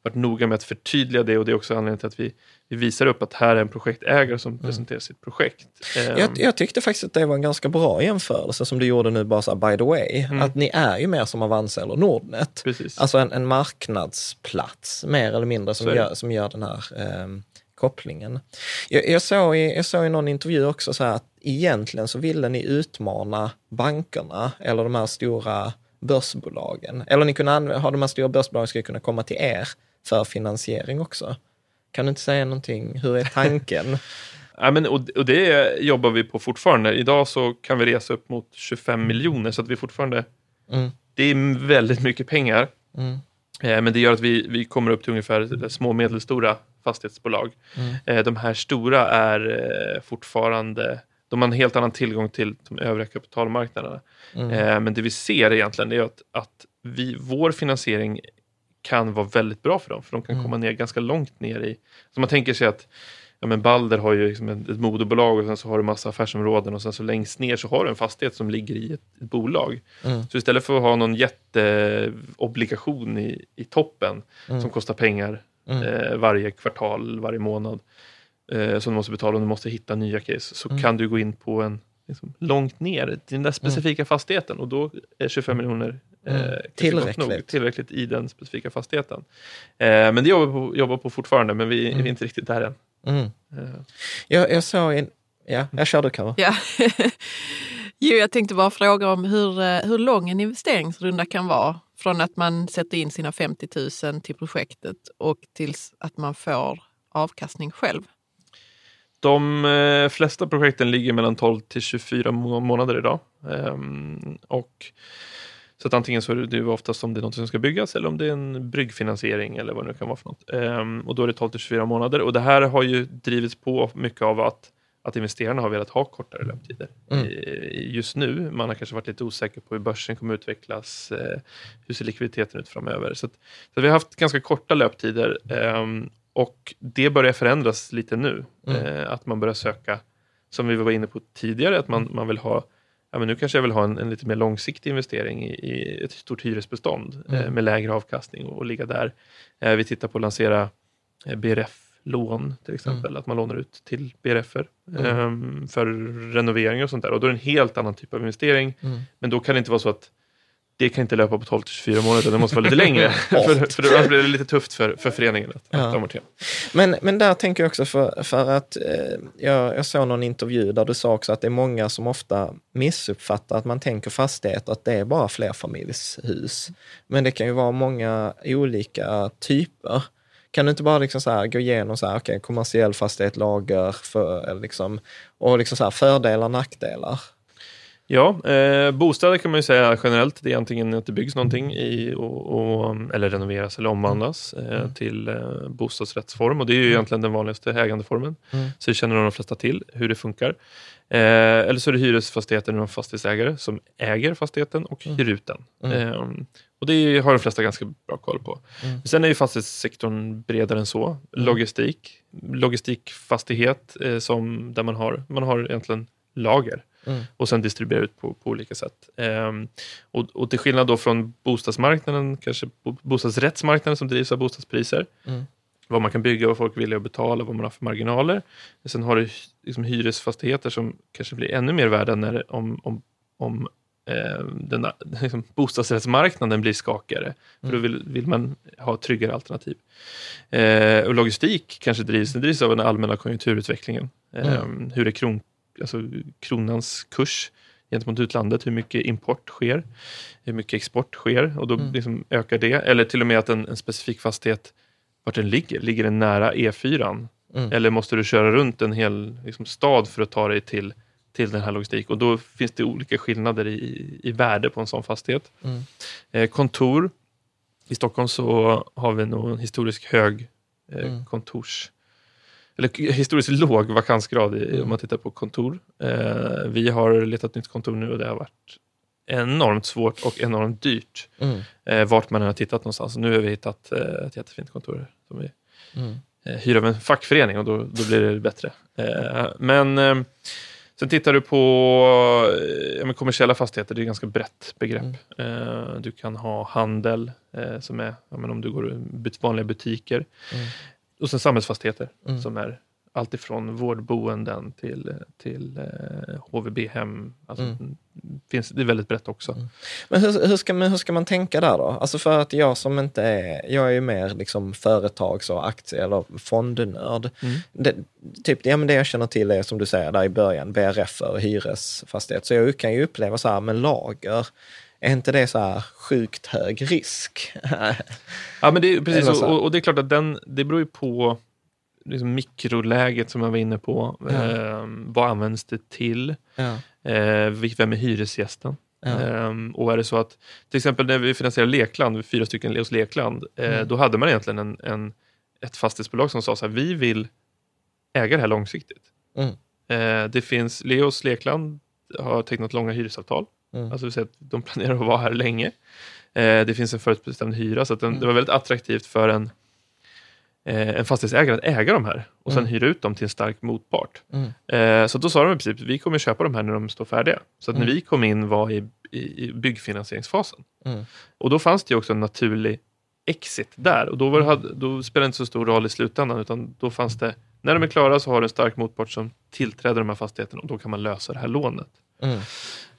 varit noga med att förtydliga det och det är också anledningen till att vi, vi visar upp att här är en projektägare som mm. presenterar sitt projekt. Jag, ehm. jag, tyckte faktiskt att det var en ganska bra jämförelse som du gjorde nu, bara så här, by the way. Mm. Att ni är ju mer som Avanza eller Nordnet. Precis. Alltså en, en marknadsplats, mer eller mindre, som, gör, som gör den här um, kopplingen. Jag, jag, såg i, jag såg i någon intervju också så här att egentligen så ville ni utmana bankerna eller de här stora börsbolagen. Eller ni kunde ha de här stora börsbolagen skulle kunna komma till er för finansiering också. Kan du inte säga någonting? Hur är tanken? ja, men, och, och det jobbar vi på fortfarande. Idag så kan vi resa upp mot 25 miljoner så att vi fortfarande Mm. Det är väldigt mycket pengar. Mm. Eh, men det gör att vi, vi kommer upp till ungefär små och medelstora fastighetsbolag. Mm. Eh, de här stora är eh, fortfarande de har en helt annan tillgång till de övriga kapitalmarknaderna. Mm. Eh, men det vi ser egentligen är att, att vi, vår finansiering kan vara väldigt bra för dem, för de kan Mm. komma ner ganska långt ner i... Så man tänker sig att ja, men Balder har ju liksom ett, ett moderbolag och sen så har du massa affärsområden och sen så längst ner så har du en fastighet som ligger i ett, ett bolag. Mm. Så istället för att ha någon jätteobligation i, i toppen Mm. som kostar pengar Mm. eh, varje kvartal, varje månad eh, som du måste betala och du måste hitta nya case så Mm. kan du gå in på en liksom, långt ner till den där specifika fastigheten och då är 25 miljoner Mm. kanske gott Tillräckligt. Nog, tillräckligt i den specifika fastigheten. Eh, men det jobbar på, jobbar på fortfarande men vi, Mm. vi är inte riktigt där än. Mm. Eh, Jag, jag såg en... Ja, jag kör du Karo. Ja. jo, jag tänkte bara fråga om hur, eh, hur lång en investeringsrunda kan vara från att man sätter in sina 50 000 till projektet och tills att man får avkastning själv. De eh, flesta projekten ligger mellan 12 till 24 må- månader idag. Ehm, och så att antingen så är det oftast om det är något som ska byggas eller om det är en bryggfinansiering eller vad det nu kan vara för något. Ehm, och då är det 12 till 24 månader och det här har ju drivits på mycket av att att investerarna har velat ha kortare löptider Mm. just nu. Man har kanske varit lite osäker på hur börsen kommer utvecklas. Eh, hur ser likviditeten ut framöver? Så, att, så att vi har haft ganska korta löptider ehm, och det börjar förändras lite nu. Mm. Eh, att man börjar söka, som vi var inne på tidigare, att man, man vill ha Ja, men nu kanske jag vill ha en, en lite mer långsiktig investering i, i ett stort hyresbestånd eh, Mm. med lägre avkastning och, och ligga där. Eh, vi tittar på att lansera eh, BRF-lån till exempel, att man lånar ut till BRF-er Mm. ehm, för renovering och sånt där. Och då är det en helt annan typ av investering. Mm. Men då kan det inte vara så att det kan inte löpa på 12 till 24 månader, det måste vara lite längre. för, för annars blir det lite tufft för, för föreningen att, Ja. amortera. Men, men där tänker jag också för, för att eh, jag, jag såg någon intervju där du sa också att det är många som ofta missuppfattar att man tänker fastigheter att det är bara flerfamiljshus. Men det kan ju vara många olika typer. Kan du inte bara liksom så gå igenom så här, okay, kommersiell fastighet, lager för, liksom, och liksom så här, fördelar och nackdelar? Ja, eh, bostäder kan man ju säga generellt, det är antingen att det byggs någonting i, och, och, eller renoveras eller omvandlas eh, till eh, bostadsrättsform och det är ju egentligen den vanligaste ägandeformen. Mm. Så det känner nog de flesta till hur det funkar. Eh, eller så är det hyresfastigheter, någon fastighetsägare som äger fastigheten och hyr ut den. Mm. Eh, och det har de flesta ganska bra koll på. Mm. Sen är ju fastighetssektorn bredare än så. Logistik, logistikfastighet eh, som, där man har, man har egentligen lager Mm. och sen distribuera ut på, på olika sätt. Ehm, och, och till skillnad då från bostadsmarknaden, kanske bo, bostadsrättsmarknaden som drivs av bostadspriser, Mm. vad man kan bygga, vad folk vill att betala, vad man har för marginaler. Sen har du liksom hyresfastigheter som kanske blir ännu mer värda när, om, om, om eh, den, liksom, bostadsrättsmarknaden blir skakigare. För då vill, vill man ha tryggare alternativ. Eh, och logistik kanske drivs, det drivs av den allmänna konjunkturutvecklingen. Eh, Hur är kron, alltså kronans kurs gentemot utlandet, hur mycket import sker, hur mycket export sker och då liksom ökar det. Eller till och med att en, en specifik fastighet, vart den ligger, ligger den nära E4? Mm. Eller måste du köra runt en hel liksom, stad för att ta dig till, till den här logistik? Och då finns det olika skillnader i, i värde på en sån fastighet. Mm. Eh, kontor. I Stockholm så har vi nog en historiskt hög eh, Mm. kontors... Eller historiskt låg vakansgrad i, Mm. om man tittar på kontor. Eh, vi har letat nytt kontor nu och det har varit enormt svårt och enormt dyrt. Mm. Eh, vart man än har tittat någonstans. Nu har vi hittat eh, ett jättefint kontor som vi Mm. eh, hyr av en fackförening och då, då blir det bättre. Eh, men eh, sen tittar du på eh, ja, kommersiella fastigheter, det är ett ganska brett begrepp. Eh, du kan ha handel som är, ja, om du går i vanliga butiker. Mm. Och sen samhällsfastigheter Mm. som är allt ifrån vårdboenden till, till eh, HVB-hem. Alltså, Mm. finns, det är väldigt brett också. Men hur, hur, ska man, hur ska man tänka där då? Alltså för att jag som inte är, jag är ju mer liksom företags och aktie eller fondnörd. Mm. Det, typ, ja, men det jag känner till är som du säger där i början, BRF och hyresfastighet. Så jag kan ju uppleva så här med lager, är inte det så här sjukt hög risk? Ja, men det, precis. Här. Och, och det är klart att den, det beror ju på liksom mikroläget som jag var inne på. Ja. Eh, vad används det till? ja. Eh, vem är hyresgästen? Ja. Ehm, och är det så att, till exempel när vi finansierade Lekland, fyra stycken Leos Lekland, eh, Mm. då hade man egentligen en, en, ett fastighetsbolag som sa så här, vi vill äga det här långsiktigt. Mm. Eh, det finns, Leos Lekland har tecknat långa hyresavtal, Mm. alltså att de planerar att vara här länge. Eh, det finns en förutbestämd hyra, så att den, Mm. det var väldigt attraktivt för en, eh, en fastighetsägare att äga de här och sen Mm. hyra ut dem till en stark motpart. Mm. Eh, så då sa de i princip, vi kommer köpa de här när de står färdiga. Så att när Mm. vi kom in var i, i, i byggfinansieringsfasen. Mm. Och då fanns det också en naturlig exit där. Och då, var då spelade det inte så stor roll i slutändan, utan då fanns det, när de är klara så har du en stark motpart som tillträder de här fastigheterna och då kan man lösa det här lånet. Mm.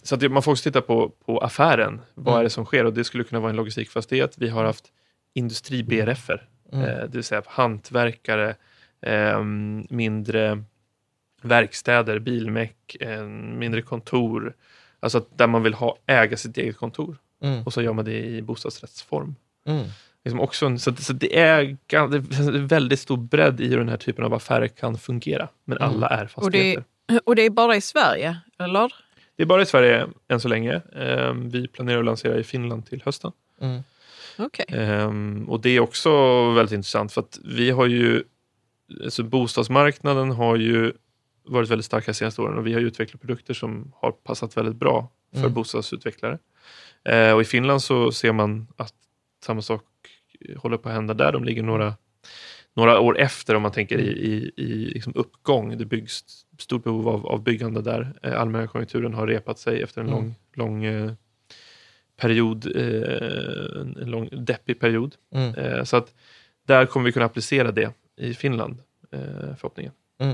Så att man får också titta på, på affären. Vad Mm. är det som sker? Och det skulle kunna vara en logistikfastighet. Vi har haft industri-BRF-er, Mm. eh, det vill säga hantverkare, ehm, mindre verkstäder, bilmek, eh, mindre kontor. Alltså att där man vill ha, äga sitt eget kontor. Mm. Och så gör man det i bostadsrättsform. Mm. Liksom också en, så, så det, är, det är väldigt stor bredd i hur den här typen av affärer kan fungera. Men Mm. alla är Och det, fastigheter. och det är bara i Sverige, eller? Det är bara i Sverige än så länge. Ehm, vi planerar att lansera i Finland till hösten. Mm. Okej. Ehm, och det är också väldigt intressant för att vi har ju, alltså bostadsmarknaden har ju varit väldigt stark här senaste åren och vi har ju utvecklat produkter som har passat väldigt bra för Mm. bostadsutvecklare. Eh, och i Finland så ser man att samma sak håller på att hända där. De ligger några, några år efter om man tänker i, i, i liksom uppgång. Det byggs stort behov av, av byggande där. Eh, allmänna konjunkturen har repat sig efter en Mm. lång, lång eh, period, eh, en lång deppig period. Mm. Eh, så att där kommer vi kunna applicera det i Finland, förhoppningen. V-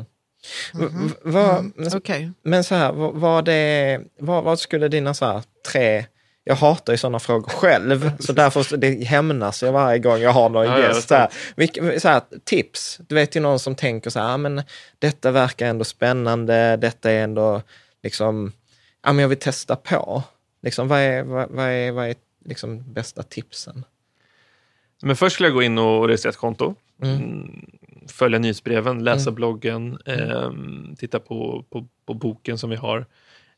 v- vad- Mm. Okej. Men så här, vad, vad, det, vad, vad skulle dina så här, tre... Jag hatar ju sådana frågor själv, så därför det hämnas jag varje gång jag har någon Ja, gäst. Så här, Vilka, så här, tips, du vet ju någon som tänker så här, ah, men detta verkar ändå spännande, detta är ändå liksom, ja men jag vill testa på. Liksom, vad är, vad, vad är, vad är liksom bästa tipsen? Men först skulle jag gå in och registrera ett konto. Mm. Mm, följa nyhetsbreven, läsa Mm. bloggen, ehm, titta på, på, på boken som vi har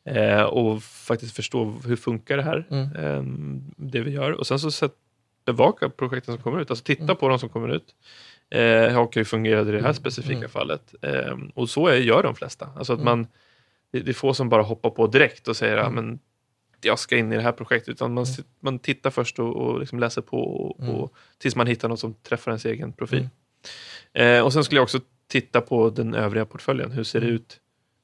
eh, och faktiskt förstå hur funkar det här, Mm. ehm, det vi gör. Och sen så sätt, bevaka projekten som kommer ut, alltså titta Mm. på de som kommer ut. Eh, och hur fungerade det här specifika Mm. fallet? Ehm, och så är, gör de flesta. Alltså att Mm. man, det, det är få som bara hoppar på direkt och säger Mm. men jag ska in i det här projektet. Utan man, sit- man tittar först och, och liksom läser på och, Mm. och, tills man hittar något som träffar ens egen profil. Eh, och sen skulle jag också titta på den övriga portföljen. Hur ser det Mm. ut?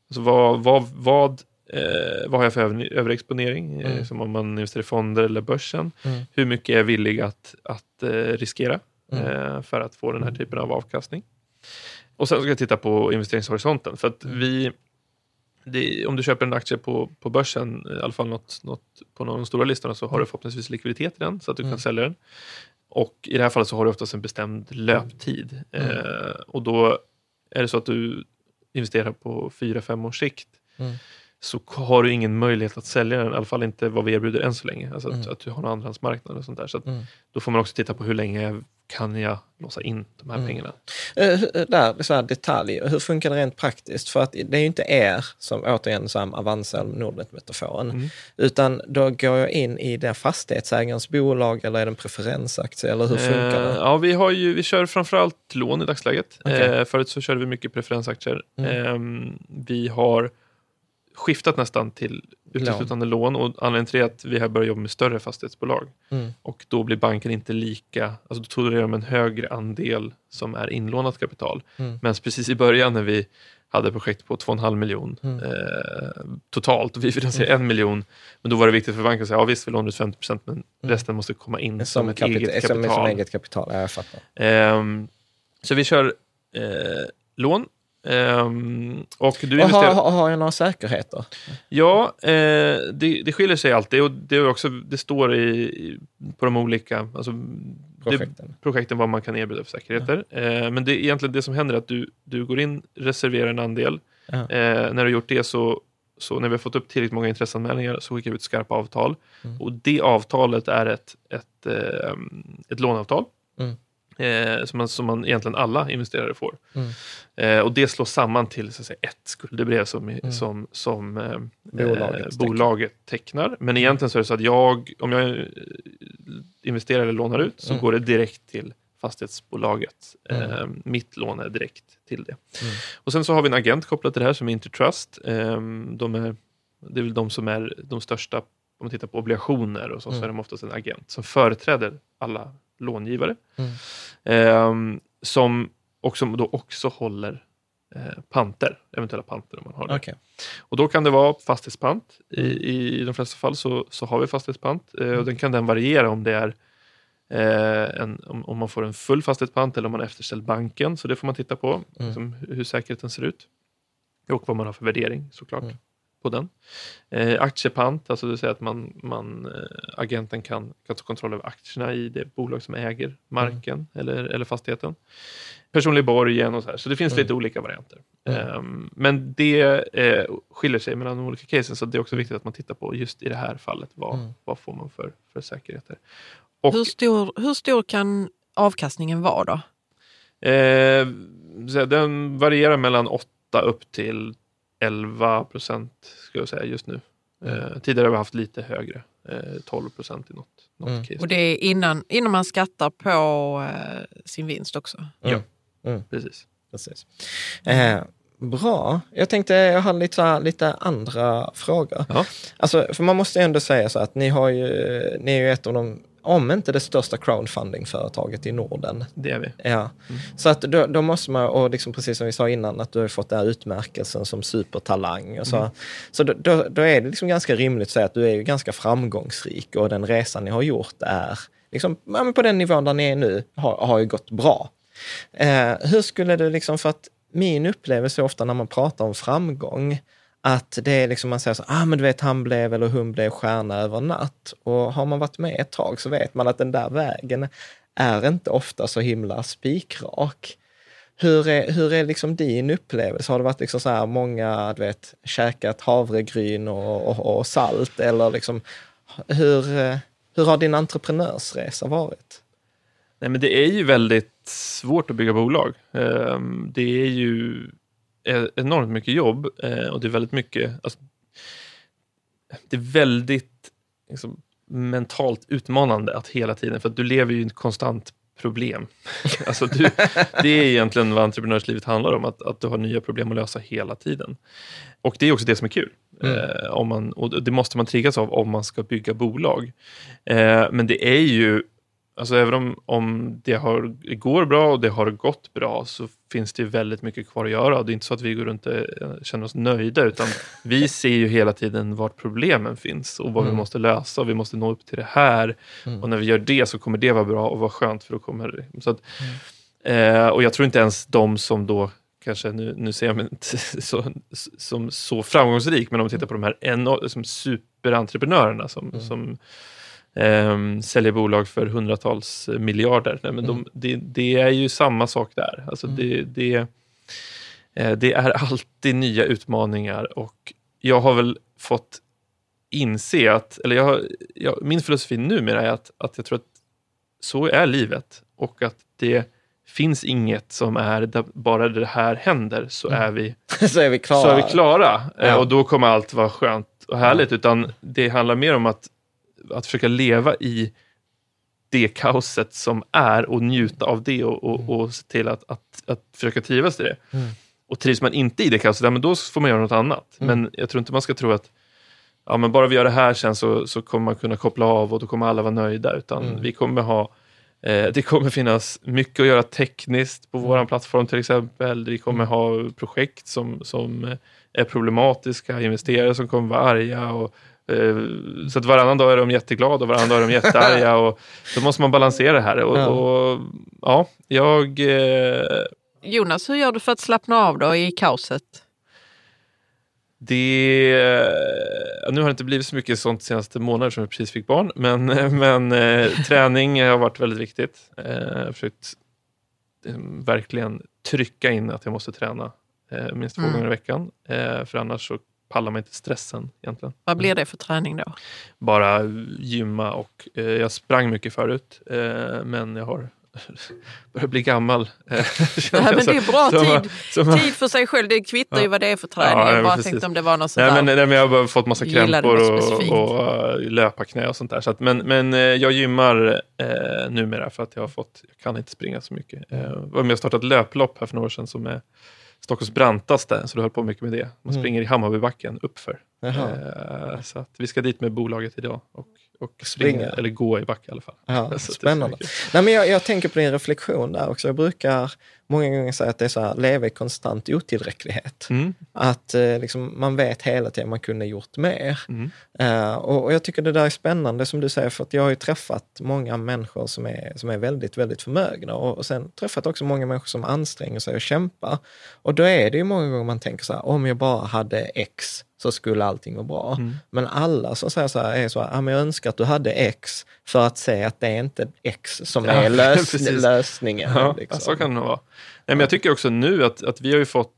Alltså vad, vad, vad, eh, vad har jag för över, överexponering? Eh, Mm. som om man investerar i fonder eller börsen. Mm. Hur mycket är jag villig att, att eh, riskera Mm. eh, för att få den här typen av avkastning? Och sen ska jag titta på investeringshorisonten. För att Mm. vi, det, om du köper en aktie på, på börsen, i alla fall något, något på någon av de stora listorna, så har du förhoppningsvis likviditet i den så att du Mm. kan sälja den. Och i det här fallet så har du oftast en bestämd löptid. Mm. Eh, och då är det så att du investerar på 4-5 års sikt Mm. Så har du ingen möjlighet att sälja den, i alla fall inte vad vi erbjuder än så länge. Alltså att, Mm. att du har en andrahandsmarknad och sånt där. Så Mm. då får man också titta på hur länge kan jag låsa in de här Mm. pengarna. Eh, hur- Där, så här detalj, hur funkar det rent praktiskt? För att det är ju inte er, som återigen som Avanza eller Nordnet-metaforen, Mm. utan då går jag in i den fastighetsägarens bolag eller är det en preferensaktie eller hur funkar Eh, det? ja, vi, har ju, vi kör framförallt lån i dagsläget. Okej. Eh, förut så körde vi mycket preferensaktier. Eh, vi har skiftat nästan till uteslutande lån. och anledningen till det är att vi har börjat jobba med större fastighetsbolag. Mm. Och då blir banken inte lika, alltså då tolererar de en högre andel som är inlånat kapital. Mm. Men precis i början när vi hade projekt på 2,5 miljon Mm. eh, totalt och vi finansierade en miljon. Men då var det viktigt för banken att säga, ja visst vi lånar ut 50 procent men resten måste komma in som, Som, ett kapita- eget som, kapital. som eget kapital, ja, jag fattar. Ehm, så vi kör eh, lån. Ehm, och du Och har, har, har jag några säkerheter? Ja, eh, det, det skiljer sig alltid och det, är också, det står i, i, på de olika alltså, Det, Projekten? projekten vad man kan erbjuda för säkerheter. Eh, men det är egentligen det som händer är att du, du går in, reserverar en andel. Ja. Eh, när du gjort det så, så när vi har fått upp tillräckligt många intresseanmälningar så skickar vi ut skarpa avtal. Mm. Och det avtalet är ett, ett, eh, ett låneavtal. Mm. Eh, som, man, som man egentligen alla investerare får. Mm. Eh, och det slås samman till så att säga, ett skuldebrev som, mm. som, som eh, bolaget, eh, bolaget tecknar. Men egentligen så är det så att jag, om jag investerar eller lånar ut så mm. går det direkt till fastighetsbolaget. Mm. Eh, mitt lån är direkt till det. Mm. Och Sen så har vi en agent kopplat till det här som är Intertrust. Eh, de är, det är väl de som är de största, om man tittar på obligationer och så, mm. så är de oftast en agent som företräder alla långivare. Eh, som, och som då också håller eh, panter, eventuella panter om man har det. Okay. Och då kan det vara fastighetspant. I, mm. i de flesta fall så, så har vi fastighetspant eh, och mm. den kan den variera om det är Eh, en, om, om, man får en full fastighetspant eller om man efterställt banken. Så det får man titta på, mm. liksom, hur säkerheten ser ut. Och vad man har för värdering såklart mm. På den. Eh, aktiepant, alltså det vill att man, man, eh, agenten kan, kan ta kontroll över aktierna i det bolag som äger marken mm. eller, eller fastigheten. Personlig borgen och så här. Så det finns mm. lite olika varianter. Um, men det eh, skiljer sig mellan de olika casen, så det är också viktigt att man tittar på just i det här fallet, vad, mm. vad får man för, för säkerheter. Och, hur, stor, hur stor kan avkastningen vara då? Eh, den varierar mellan 8 upp till 11 procent ska jag säga just nu. Eh, tidigare har vi haft lite högre, eh, 12 procent i något, något mm. case. Och det är innan, innan man skattar på eh, sin vinst också? Mm. Ja, mm. precis. precis. Eh, bra. Jag tänkte, jag har lite, lite andra frågor. Ja. Alltså, för man måste ändå säga så att ni, har ju, ni är ju ett av de om inte det största crowdfunding-företaget i Norden. Det är vi. Ja. Mm. Så att då, då, måste man, och liksom precis som vi sa innan, att du har fått den här utmärkelsen som supertalang. Och så mm. så då, då, då, är det liksom ganska rimligt att säga att du är ganska framgångsrik och den resan ni har gjort är, liksom, på den nivån där ni är nu, har, har ju gått bra. Eh, hur skulle du liksom, för att min upplevelse ofta när man pratar om framgång, att det är liksom man säger så, ah men du vet han blev eller hon blev stjärna över natt. Och har man varit med ett tag så vet man att den där vägen är inte ofta så himla spikrak. Hur är, hur är liksom din upplevelse? Har det varit liksom så här många, du vet, käkat havregryn och, och, och salt eller liksom hur, hur har din entreprenörsresa varit? Nej, men det är ju väldigt svårt att bygga bolag. Ehm, det är ju enormt mycket jobb eh, och det är väldigt mycket, alltså, det är väldigt liksom, mentalt utmanande att hela tiden, för att du lever ju i ett konstant problem. alltså du, det är egentligen vad entreprenörslivet handlar om, att, att du har nya problem att lösa hela tiden. Och det är också det som är kul. Mm. Eh, om man, och det måste man triggas av om man ska bygga bolag. Eh, men det är ju Alltså även om, om det har, går bra och det har gått bra så finns det väldigt mycket kvar att göra. Det är inte så att vi går runt och eh, känner oss nöjda utan vi ser ju hela tiden vart problemen finns och vad mm. vi måste lösa. Och vi måste nå upp till det här mm. och när vi gör det så kommer det vara bra och vara skönt för då kommer så att, mm. eh, Och jag tror inte ens de som då kanske, nu, nu ser jag mig inte så, som så framgångsrik, men om man tittar på de här enorm, som superentreprenörerna som, mm. som eh, säljer bolag för hundratals miljarder. Nej, men de, mm. det, det, är ju samma sak där. Alltså mm. det, det, eh, det är alltid nya utmaningar och jag har väl fått inse att, eller jag, jag, min filosofi numera är att, att jag tror att så är livet och att det finns inget som är bara det här händer så mm. är vi, så är vi klara. Så är vi klara. Ja. Eh, och då kommer allt vara skönt och härligt. Ja. Utan det handlar mer om att att försöka leva i det kaoset som är och njuta av det och, och, mm. och se till att, att, att försöka trivas i det. Mm. Och trivs man inte i det kaoset, ja, men då får man göra något annat. Mm. Men jag tror inte man ska tro att ja, men bara vi gör det här sen så, så kommer man kunna koppla av och då kommer alla vara nöjda. Utan mm. vi kommer ha eh, det kommer finnas mycket att göra tekniskt på vår mm. plattform till exempel. Vi kommer ha projekt som, som är problematiska, investerare som kommer vara arga och Eh, så att varannan dag är de jätteglada och varannan dag är de jättearga. och då måste man balansera det här. Och, ja. och ja, jag... Eh... Jonas, hur gör du för att slappna av då i kaoset? Det, nu har det inte blivit så mycket sånt senaste månader som jag precis fick barn, men, men eh, träning har varit väldigt viktigt. Eh, jag har försökt eh, verkligen trycka in att jag måste träna eh, minst två mm. gånger i veckan, eh, för annars så pallar man inte stressen egentligen. Vad blir det för träning då? Bara gymma och eh, jag sprang mycket förut eh, men jag har börjar bli gammal. Nej, men det är bra som, tid. som, tid för sig själv. Det kvittar ju Ja. vad det är för träning. Ja, jag bara precis. tänkte om det var något sånt Nej, men, nej, men jag har fått massa krämpor och, specifikt? och uh, löparknä och sånt där. Så att, men, men eh, jag gymmar eh, numera för att jag har fått, jag kan inte springa så mycket. Eh, Jag och startade ett löplopp här för några år sedan som är Stockholms brantaste, så du höll på mycket med det. Man Mm. springer i Hammarbybacken uppför. Eh, så att vi ska dit med bolaget idag och, och Springa. springa, eller gå i backe i alla fall. Så spännande. Nej, men jag, jag tänker på din reflektion där också. Jag brukar många gånger säga att det är så här, leva i konstant otillräcklighet. Mm. Att eh, liksom, man vet hela tiden man kunde gjort mer. Mm. Eh, och, och jag tycker det där är spännande som du säger, för att jag har ju träffat många människor som är, som är väldigt, väldigt förmögna och, och sen träffat också många människor som anstränger sig och kämpar. Och då är det ju många gånger man tänker så här, om jag bara hade X så skulle allting vara bra. Mm. Men alla som säger så här är så här, jag önskar att du hade X för att se att det är inte X som Ja, är lös, precis. lösningen. Ja, liksom. så kan det nog vara. Nej, men jag tycker också nu att, att vi har ju fått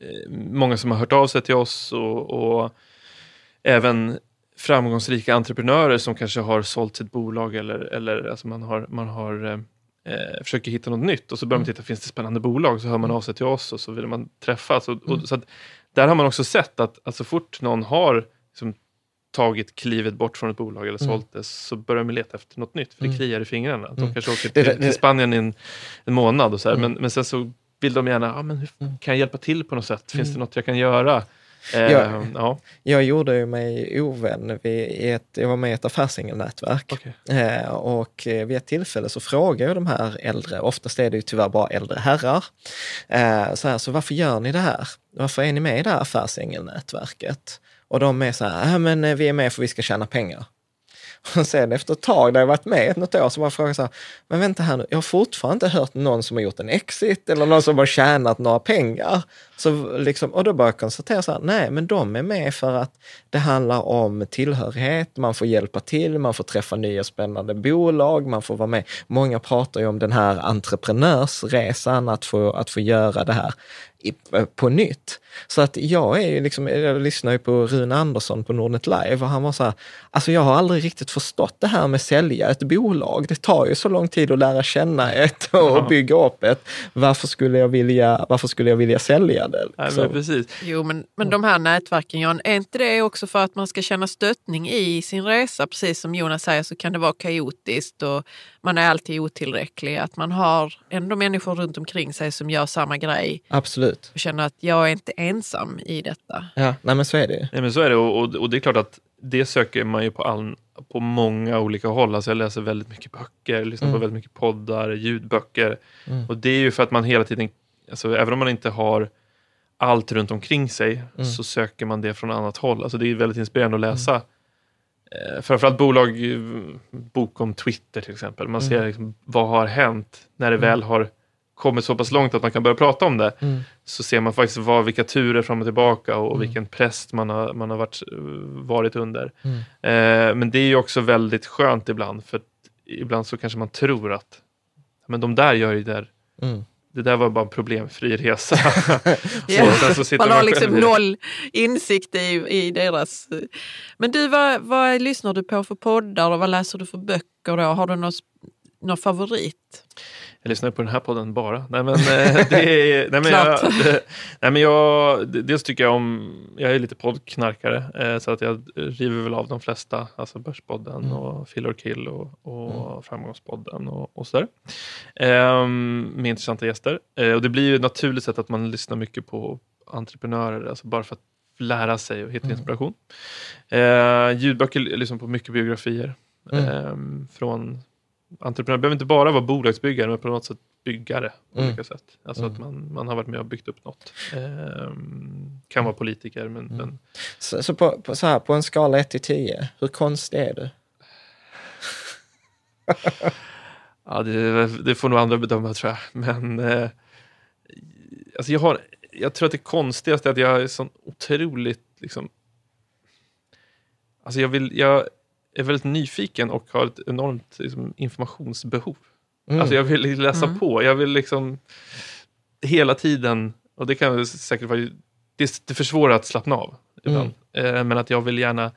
eh, många som har hört av sig till oss och, och även framgångsrika entreprenörer som kanske har sålt sitt bolag eller, eller alltså man har, man har eh, eh, försöker hitta något nytt och så börjar man titta, finns det spännande bolag? Så hör man av sig till oss och så vill man träffas. Och, och, så att, där har man också sett att, att så fort någon har liksom, tagit klivet bort från ett bolag eller Mm. sålt det så börjar de leta efter något nytt för det Mm. kliar i fingrarna. De Mm. kanske åker till, till Spanien i en, en månad och så här, Mm. men, men sen så vill de gärna, ah, men hur Mm. kan jag hjälpa till på något sätt? Finns Mm. det något jag kan göra? Eh, Ja. ja. Jag gjorde ju mig ovän vid ett, jag var med i ett affärsingelnätverk. okej. Eh, och vid ett tillfälle så frågar jag de här äldre, oftast är det ju tyvärr bara äldre herrar, eh, så, här, så varför gör ni det här? Varför är ni med i det här affärsingelnätverket? Och de är så här, ja men vi är med för vi ska tjäna pengar. Och sen efter ett tag, när jag varit med något år, så bara frågar jag så här, men vänta här nu, jag har fortfarande inte hört någon som har gjort en exit eller någon som har tjänat några pengar. Så liksom, och då bara konstatera så här, nej men de är med för att det handlar om tillhörighet, man får hjälpa till, man får träffa nya spännande bolag, man får vara med. Många pratar ju om den här entreprenörsresan, att få, att få göra det här i, på nytt. Så att jag är ju liksom, jag lyssnar ju på Rune Andersson på Nordnet Live och han var så här, alltså jag har aldrig riktigt förstått det här med sälja ett bolag. Det tar ju så lång tid att lära känna ett och Ja. bygga upp ett. Varför skulle jag vilja, varför skulle jag vilja sälja det? Liksom? men precis. Jo, men, men de här nätverken, Jan, är inte det också för att man ska känna stöttning i sin resa? Precis som Jonas säger så kan det vara kaotiskt och man är alltid otillräcklig. Att man har ändå människor runt omkring sig som gör samma grej Absolut. och känner att jag är inte ensam i detta. Ja, nej men så är det. Nej, men så är det och, och, och det är klart att det söker man ju på, all, på många olika håll. Alltså jag läser väldigt mycket böcker, lyssnar på Mm. väldigt mycket poddar, ljudböcker. Mm. Och det är ju för att man hela tiden, alltså även om man inte har allt runt omkring sig Mm. så söker man det från annat håll. Alltså det är väldigt inspirerande att läsa. Eh, framförallt bolag, eh, bok om Twitter till exempel. Man ser Mm. liksom, vad har hänt när det väl har kommit så pass långt att man kan börja prata om det Mm. så ser man faktiskt vad, vilka turer fram och tillbaka och Mm. vilken press man har, man har varit, eh, varit under. Mm. Eh, men det är ju också väldigt skönt ibland för ibland så kanske man tror att men de där gör ju det där. Det där var bara en problemfri resa. Sitter Man har själv liksom det. noll insikt i, i deras... Men du, vad, vad lyssnar du på för poddar och vad läser du för böcker då? Har du någon, någon favorit? Jag lyssnar på den här podden bara. Nej men, eh, det är, nej, men jag, det, nej, men jag, dels tycker jag om, jag är lite poddknarkare eh, så att jag river väl av de flesta, alltså Börspodden Mm. och Fill or Kill och, och Framgångspodden och, och sådär. Ehm, med intressanta gäster. Eh, och det blir ju naturligt sätt att man lyssnar mycket på entreprenörer, alltså bara för att lära sig och hitta Mm. inspiration. Eh, ljudböcker, jag lyssnar på mycket biografier. Mm. Ehm, från entreprenörer, behöver inte bara vara bolagsbyggare, men på något sätt byggare på Mm. olika sätt. Alltså Mm. att man, man har varit med och byggt upp något. Ehm, kan vara politiker, men, Mm. men Så, så, på, på, så här, på en skala 1 till 10, hur konstig är du? ja, det, det får nog andra bedöma tror jag. Men eh, alltså jag, har, jag tror att det konstigaste är att jag är så otroligt liksom, Alltså jag, vill, jag är väldigt nyfiken och har ett enormt liksom, informationsbehov. Mm. Alltså jag vill läsa Mm. på. Jag vill liksom hela tiden, och det kan säkert vara, det, det försvårar att slappna av ibland. Mm. Eh, men att jag vill gärna,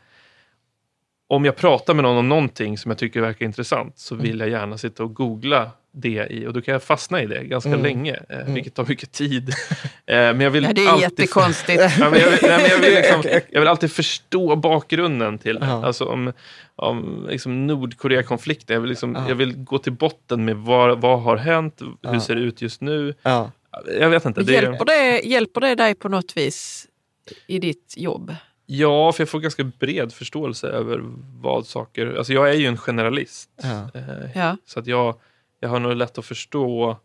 om jag pratar med någon om någonting som jag tycker verkar intressant så Mm. vill jag gärna sitta och googla det i och då kan jag fastna i det ganska Mm. länge, eh, vilket tar mycket tid. Eh, men jag vill Ja, det är alltid jättekonstigt. Ja, men jag, vill, nej, men jag, vill liksom, jag vill alltid förstå bakgrunden till det. Ja. Alltså om, om liksom Nordkorea-konflikten. Jag, vill liksom, Ja. jag vill gå till botten med vad, vad har hänt, hur Ja. ser det ut just nu. Ja. Jag vet inte. Det, Hjälper, det, hjälper det dig på något vis i ditt jobb? Ja, för jag får ganska bred förståelse över vad saker... Alltså jag är ju en generalist. Ja. Eh, Ja. Så att jag, jag har nog lätt att förstå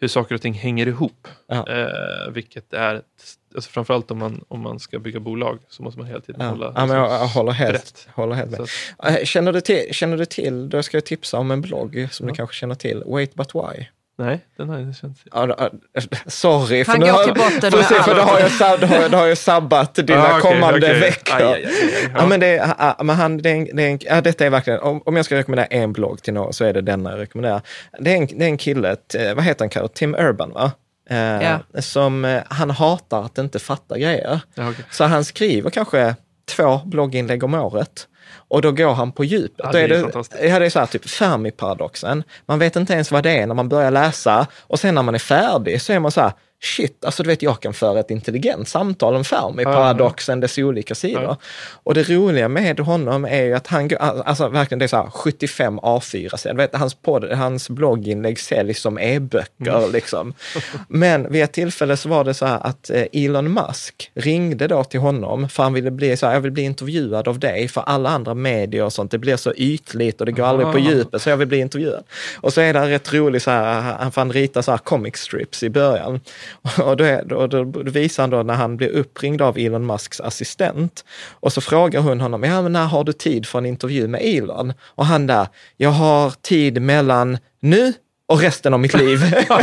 hur saker och ting hänger ihop. Ja. Eh, vilket är, alltså framförallt om man, om man ska bygga bolag så måste man hela tiden Ja. hålla ja, men jag, jag håller helt, håller helt med. Att, Eh, Känner du till, känner du till, då ska jag tipsa om en blogg som du kanske känner till, Wait But Why. Nej, den har jag inte känt sorry, för nu har, för, har jag, sab- då har jag, då har jag sabbat dina Ah, kommande veckor. Aj, aj, aj, aj, Ja. men det, är- ja, men han, det är en, det är en, ja, detta är verkligen, om, om jag ska rekommendera en blogg till någon så är det denna jag rekommenderar. Det är en, det är en kille, eh, vad heter han, Karo? Tim Urban va? Eh, Ja. Som, eh, han hatar att inte fatta grejer. Ja, okej. Så han skriver kanske två blogginlägg om året. Och då går han på djupet. Ja, Då det är det, fantastiskt. ja, det är så här, typ Fermi-paradoxen. Man vet inte ens vad det är när man börjar läsa och sen när man är färdig så är man så här, shit, alltså du vet jag kan föra ett intelligent samtal om Fermi-paradoxen, dess olika sidor. Ja. Och det roliga med honom är ju att han, alltså verkligen det är så här 75 A4-sidor. Vet, hans, podd, hans blogginlägg säljs som e-böcker Mm. liksom. Men vid ett tillfälle så var det så här att eh, Elon Musk ringde då till honom för han ville bli så här, jag vill bli intervjuad av dig för alla andra medier och sånt, det blir så ytligt och det går aldrig på Ah. djupet så jag vill bli intervjuad. Och så är det rätt roligt så här, han får rita så här comic strips i början. Och då, är, då, då, då visar han då när han blir uppringd av Elon Musks assistent och så frågar hon honom, ja men när har du tid för en intervju med Elon? Och han där, jag har tid mellan nu och resten av mitt liv. Jag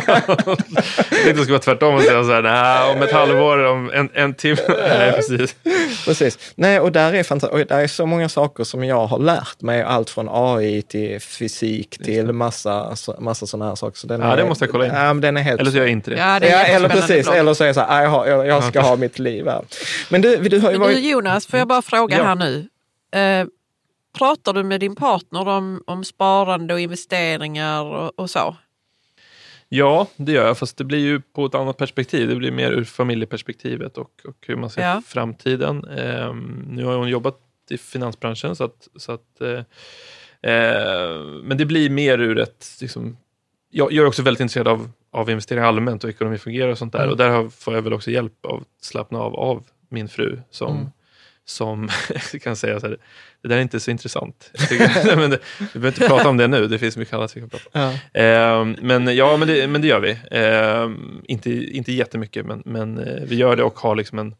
det skulle vara tvärtom och säga så här, nej, om ett halvår, om en, en timme. Nej, precis. Precis. Nej, och där är, fanta- och där är så många saker som jag har lärt mig, allt från AI till fysik till massa, massa sådana här saker. Så den Ja, är, det måste jag kolla in. Ja, men den är helt... Eller så gör jag inte det. Ja, det är Ja, eller precis, blogg. eller så är det så här, "Ah, jag, har, jag, jag ska ha mitt liv här. Men du, du har ju Men du varit... Jonas, får jag bara fråga Ja. här nu. Eh, pratar du med din partner om, om sparande och investeringar och, och så? Ja, det gör jag, fast det blir ju på ett annat perspektiv. Det blir mer ur familjeperspektivet och, och hur man ser Ja. framtiden. Ehm, nu har hon jobbat i finansbranschen, så att, så att, eh, eh, men det blir mer ur ett... Liksom, jag, jag är också väldigt intresserad av, av investeringar allmänt och hur ekonomi fungerar och sånt där. Mm. Och där har, får jag väl också hjälp av att slappna av av min fru som, Mm. Som kan säga så här, det där är inte så intressant. Tycker, men det, vi behöver inte prata om det nu, det finns mycket annat vi kan prata om. Ja. Ehm, men ja, men det, men det gör vi. Ehm, inte, inte jättemycket, men, men eh, vi gör det och har liksom en...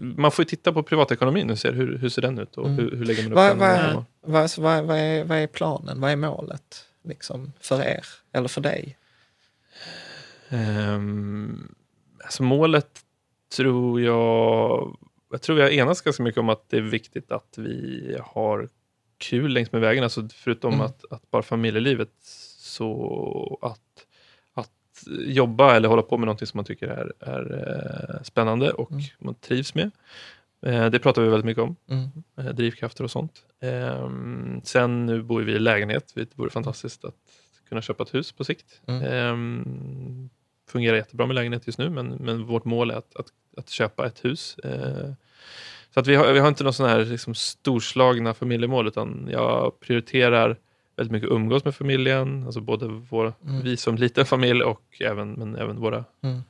Man får ju titta på privatekonomin och se hur, hur ser den ut och Mm. hur, hur lägger man upp Vad, den. vad, och- vad, vad, vad, är, vad är planen? Vad är målet liksom, för er eller för dig? Ehm, alltså målet tror jag... Jag tror vi har enats ganska mycket om att det är viktigt att vi har kul längs med vägen. Alltså förutom Mm. att, att bara familjelivet, så att, att jobba eller hålla på med någonting som man tycker är, är eh, spännande och Mm. man trivs med. Eh, det pratar vi väldigt mycket om, Mm. eh, drivkrafter och sånt. Ehm, sen nu bor vi i lägenhet. Det vore fantastiskt att kunna köpa ett hus på sikt. Mm. Ehm, fungerar jättebra med lägenhet just nu, men, men vårt mål är att, att, att köpa ett hus. Så att vi, har, vi har inte någon sån här liksom, storslagna familjemål, utan jag prioriterar väldigt mycket umgås med familjen, alltså både vår, Mm. vi som liten familj och även, men även våra Mm.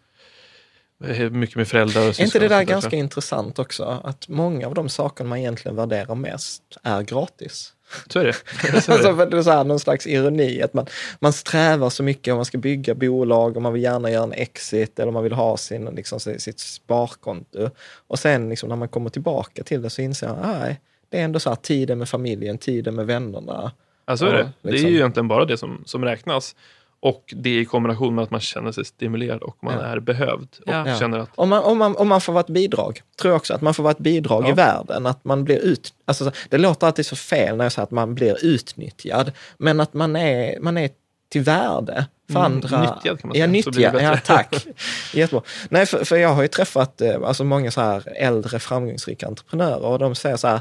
eh, mycket med föräldrar och Är inte det där ganska intressant också? Att många av de saker man egentligen värderar mest är gratis. Så är det. Så är det. Alltså, för det är så här, någon slags ironi, att man, man strävar så mycket om man ska bygga bolag och man vill gärna göra en exit eller man vill ha sin, liksom, sitt sparkonto. Och sen liksom, när man kommer tillbaka till det så inser man, nej, det är ändå så här tiden med familjen, tiden med vännerna. Ja, så är det. Det är liksom. ju egentligen bara det som, som räknas. Och det i kombination med att man känner sig stimulerad och man Ja. är behövd. Och Ja. känner att Om man, om, man, om man får vara ett bidrag, tror jag också att man får vara ett bidrag Ja. i världen. Att man blir ut, alltså, det låter alltid så fel när jag säger att man blir utnyttjad, men att man är, man är till värde för Mm, andra. nyttjad kan man ja, säga, det nyttjad. Ja, tack. Jättebra. Nej, för, för jag har ju träffat eh, alltså många så här äldre framgångsrika entreprenörer och de säger så här,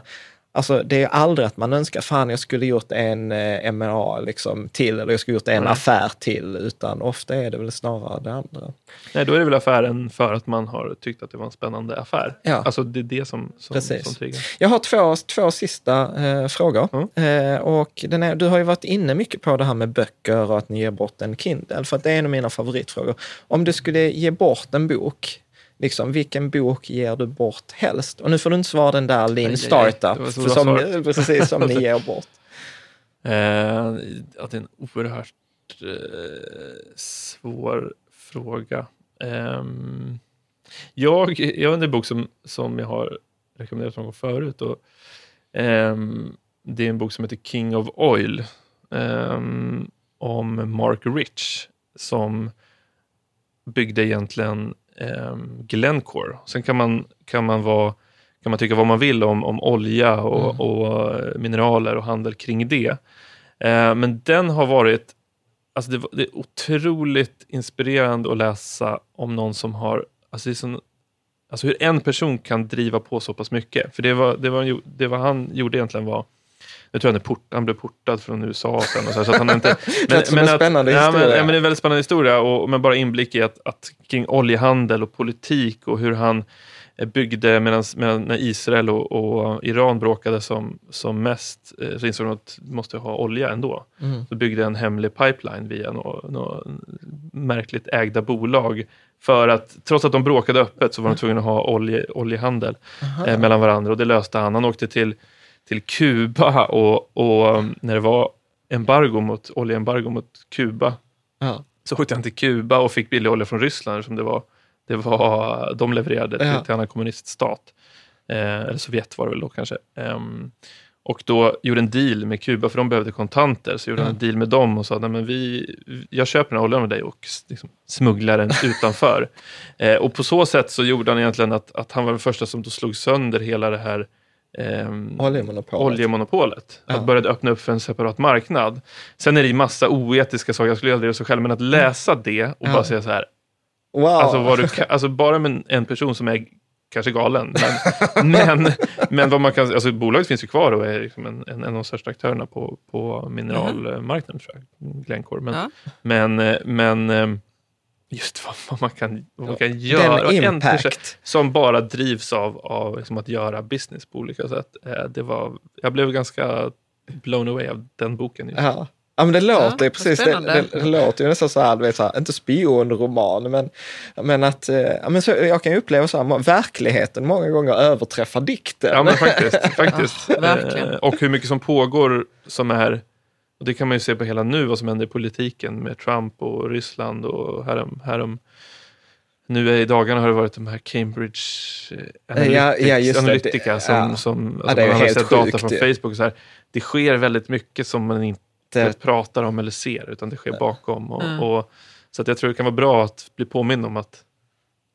Alltså det är aldrig att man önskar, fan jag skulle gjort en eh, M&A liksom till, eller jag skulle gjort en Mm. affär till, utan ofta är det väl snarare det andra. Nej, då är det väl affären för att man har tyckt att det var en spännande affär. Ja. Alltså det är det som, som, Precis. som triggar. Jag har två, två sista eh, frågor. Mm. Eh, och den är, du har ju varit inne mycket på det här med böcker och att ni ger bort en Kindle, för att det är en av mina favoritfrågor. Om du skulle ge bort en bok, liksom, vilken bok ger du bort helst? Och nu får du inte svara den där Lean. Startup, som, svar. precis som ni ger bort. Eh, att det är en oerhört eh, svår fråga. Ehm, jag, jag har en bok som, som jag har rekommenderat någon gång förut. Och, ehm, det är en bok som heter King of Oil ehm, om Mark Rich som byggde egentligen um, Glencore. Sen kan man, kan man vara kan man tycka vad man vill om, om olja och, Mm. och eh, mineraler och handel kring det. Eh, men den har varit, alltså det, det är otroligt inspirerande att läsa om någon som har, alltså det sån, alltså hur en person kan driva på så pass mycket. För det var, det var, det var han gjorde egentligen var, jag tror han, port, han blev portad från USA sen. Och så, så att han inte, Lät som en spännande ja, men, historia. ja, men det är en väldigt spännande historia. Och, men bara inblick i att, att kring oljehandel och politik och hur han eh, byggde medan när Israel och, och Iran bråkade som, som mest eh, så insåg de att de måste ha olja ändå. Mm. Så byggde en hemlig pipeline via något nå märkligt ägda bolag. För att trots att de bråkade öppet så var de tvungna att ha olje, oljehandel eh, mellan varandra och det löste han. Han åkte till, till Kuba och, och när det var embargo mot, oljeembargo mot Kuba Ja. så åkte han till Kuba och fick billig olja från Ryssland som det var, det var de levererade till, Ja. till en annan kommuniststat. Eh, eller Sovjet var det väl då kanske. Ehm, och då gjorde en deal med Kuba för de behövde kontanter. Så gjorde han en deal med dem och sa nej, men vi, jag köper den här oljan av dig och liksom, smugglar den utanför. Eh, och på så sätt så gjorde han egentligen att, att han var den första som då slog sönder hela det här ehm, Oljemonopolet. oljemonopolet. Ja. Att började öppna upp för en separat marknad. Sen är det ju massa oetiska saker, jag skulle göra så själv, men att läsa det och Ja. bara säga så här, Wow! alltså, du, alltså bara med en- person som är kanske galen, men, men, men vad man kan, alltså bolaget finns ju kvar och är liksom en, en, en av de största aktörerna på, på mineralmarknaden, tror jag, Glencore. Men, Ja. men, eh, men eh, just vad, vad man kan, vad man kan göra. Den impact. som bara drivs av, av liksom att göra business på olika sätt. Eh, Det var, jag blev ganska blown away av den boken. Just. Ja. Ja, men det låter ju vad precis, det, det, det låter ju nästan så här, vet, så här inte spionroman, men, men att, eh, ja, men så, jag kan ju uppleva så här, verkligheten många gånger överträffar dikten. Ja, men faktiskt. faktiskt. Ja, verkligen. Eh, och hur mycket som pågår som är, och det kan man ju se på hela nu, vad som händer i politiken med Trump och Ryssland och härom, härom nu är, i dagarna har det varit de här Cambridge eh, Analytics, Ja, ja. Analytica som, Ja. som är man har sett data från. Facebook. Och så här. Det sker väldigt mycket som man inte Det- pratar om eller ser, utan det sker bakom. Och, Mm. och, så att jag tror det kan vara bra att bli påmind om att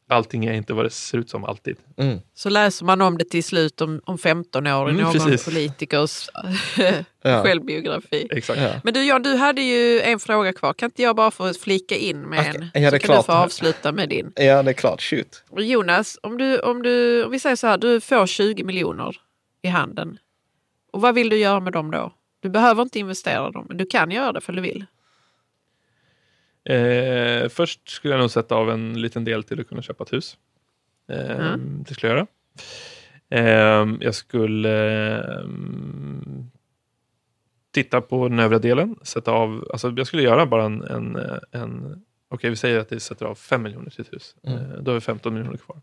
allting är inte vad det ser ut som alltid. Mm. Så läser man om det till slut om, om 15 år i Mm, någon precis. politikers Ja. självbiografi. Exakt. Ja. Men du Jan, du hade ju en fråga kvar. Kan inte jag bara få flika in med Okej, en? ja, så kan klart. du få avsluta med din. ja, det är klart. Shoot. Jonas, om, du, om, du, om vi säger så här, du får 20 miljoner i handen. Och vad vill du göra med dem då? Du behöver inte investera dem, men du kan göra det för du vill. Eh, först skulle jag nog sätta av en liten del till att kunna köpa ett hus. Eh, Mm. Det skulle jag göra. Eh, jag skulle eh, titta på den övre delen. Sätta av, alltså jag skulle göra bara en, en, en okej vi säger att det sätter av 5 miljoner till ett hus. Mm. Eh, då har vi 15 miljoner kvar.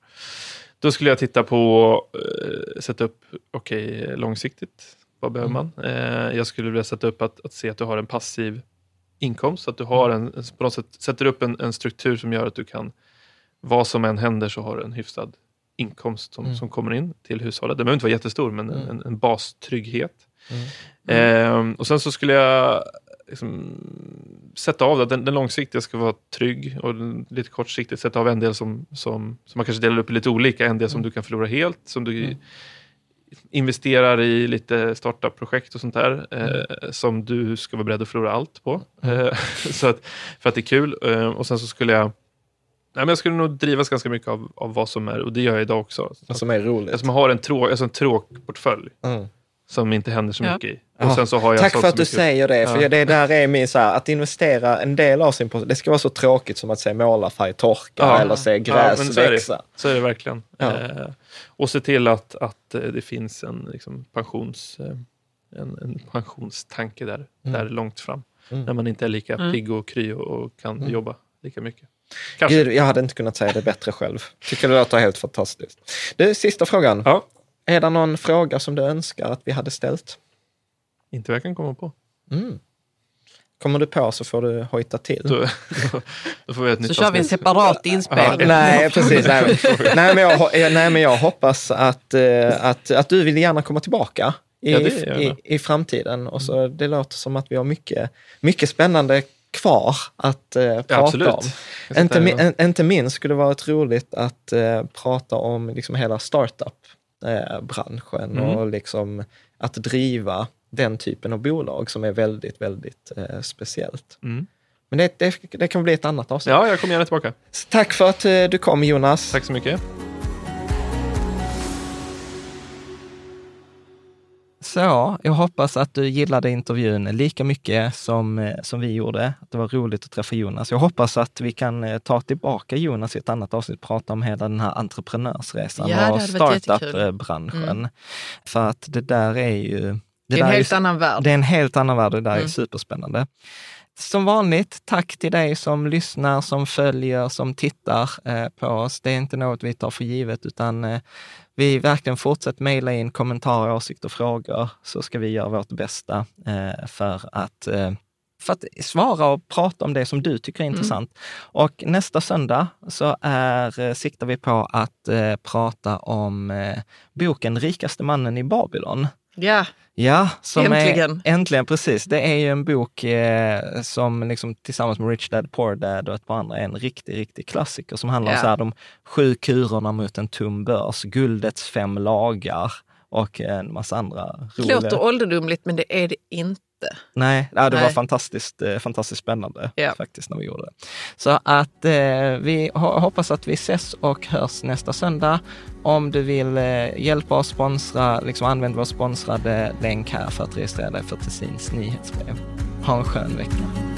Då skulle jag titta på, eh, sätta upp, okej långsiktigt, vad behöver man? Eh, jag skulle vilja sätta upp att, att se att du har en passiv inkomst, så att du har en, på något sätt sätter upp en, en struktur som gör att du kan, vad som än händer så har du en hyfsad inkomst som, Mm. som kommer in till hushållet. Den behöver inte vara jättestor, men en, Mm. en, en bastrygghet. Mm. Ehm, och sen så skulle jag liksom, sätta av det. Den, den långsiktiga ska vara trygg och den lite kortsiktigt sätta av en del som, som, som man kanske delar upp i lite olika. En del som du kan förlora helt, som du Mm. Investerar i lite startup-projekt och sånt där eh, som du ska vara beredd att förlora allt på. Eh, så att, för att det är kul. Eh, och sen så skulle jag Nej, men jag skulle nog drivas ganska mycket av, av vad som är, och det gör jag idag också. Som är roligt. Alltså man har en, trå, alltså en tråkportfölj. Mm. som inte händer så Ja. mycket i. Och sen så har jag Tack för så att du mycket- säger det, för Ja. det där är min så här, att investera en del av sin position, det ska vara så tråkigt som att se målarfärg torka Ja. eller se Ja, gräs men så är det. växa. Så är det verkligen. Ja. Eh, och se till att, att eh, det finns en, liksom, pensions, eh, en, en pensionstanke där, där långt fram. Mm. När man inte är lika Mm. pigg och kry och, och kan Mm. jobba lika mycket. Kanske. Gud, jag hade inte kunnat säga det bättre själv. Tycker det låter helt fantastiskt. Du, sista frågan. Ja, Är det någon fråga som du önskar att vi hade ställt? inte vad jag kan komma på. Mm. Kommer du på så får du hojta till. Då, då, får vi ett Så nytt kör vi en separat inspelning. Nej, precis. Nej, nej, men jag, eh, nej, men jag hoppas att, eh, att, att du vill gärna komma tillbaka i, Ja, i, i framtiden. Och så, det låter som att vi har mycket, mycket spännande kvar att eh, prata absolut. om. Inte, sitter mi- här och- en- inte minst skulle det varit roligt att eh, prata om liksom hela startup-branschen Mm. och liksom att driva den typen av bolag som är väldigt, väldigt eh, speciellt. Mm. Men det, det, det kan bli ett annat avsnitt. Ja, jag kommer gärna tillbaka. Så Tack för att eh, du kom Jonas. Tack så mycket. Så, jag hoppas att du gillade intervjun lika mycket som, eh, som vi gjorde. Att det var roligt att träffa Jonas. Jag hoppas att vi kan eh, ta tillbaka Jonas i ett annat avsnitt och prata om hela den här entreprenörsresan Ja, och startup-branschen. Mm. För att det där är ju... Det, Det är en helt är, annan värld. det är en helt annan värld och det där är Mm. superspännande. Som vanligt, tack till dig som lyssnar, som följer, som tittar eh, på oss. Det är inte något vi tar för givet, utan eh, vi verkligen fortsätter mejla in kommentarer, åsikter, frågor, så ska vi göra vårt bästa eh, för att eh, för att svara och prata om det som du tycker är intressant. Och nästa söndag så är, eh, siktar vi på att eh, prata om eh, boken Rikaste mannen i Babylon. Ja, Ja, som Äntligen. Är, äntligen, precis. Det är ju en bok eh, som liksom, tillsammans med Rich Dad Poor Dad och ett par andra är en riktig, riktig klassiker som handlar Ja. om så här, de sju kurorna mot en tom börs, guldets fem lagar och en massa andra det roliga... låter ålderdomligt men det är det inte. Nej, ja, det var Nej. fantastiskt, eh, fantastiskt spännande Ja. faktiskt när vi gjorde det. Så att eh, vi ho- hoppas att vi ses och hörs nästa söndag. Om du vill eh, hjälpa oss sponsra, liksom använd vår sponsrade länk här för att registrera dig för Tessins nyhetsbrev. Ha en skön vecka.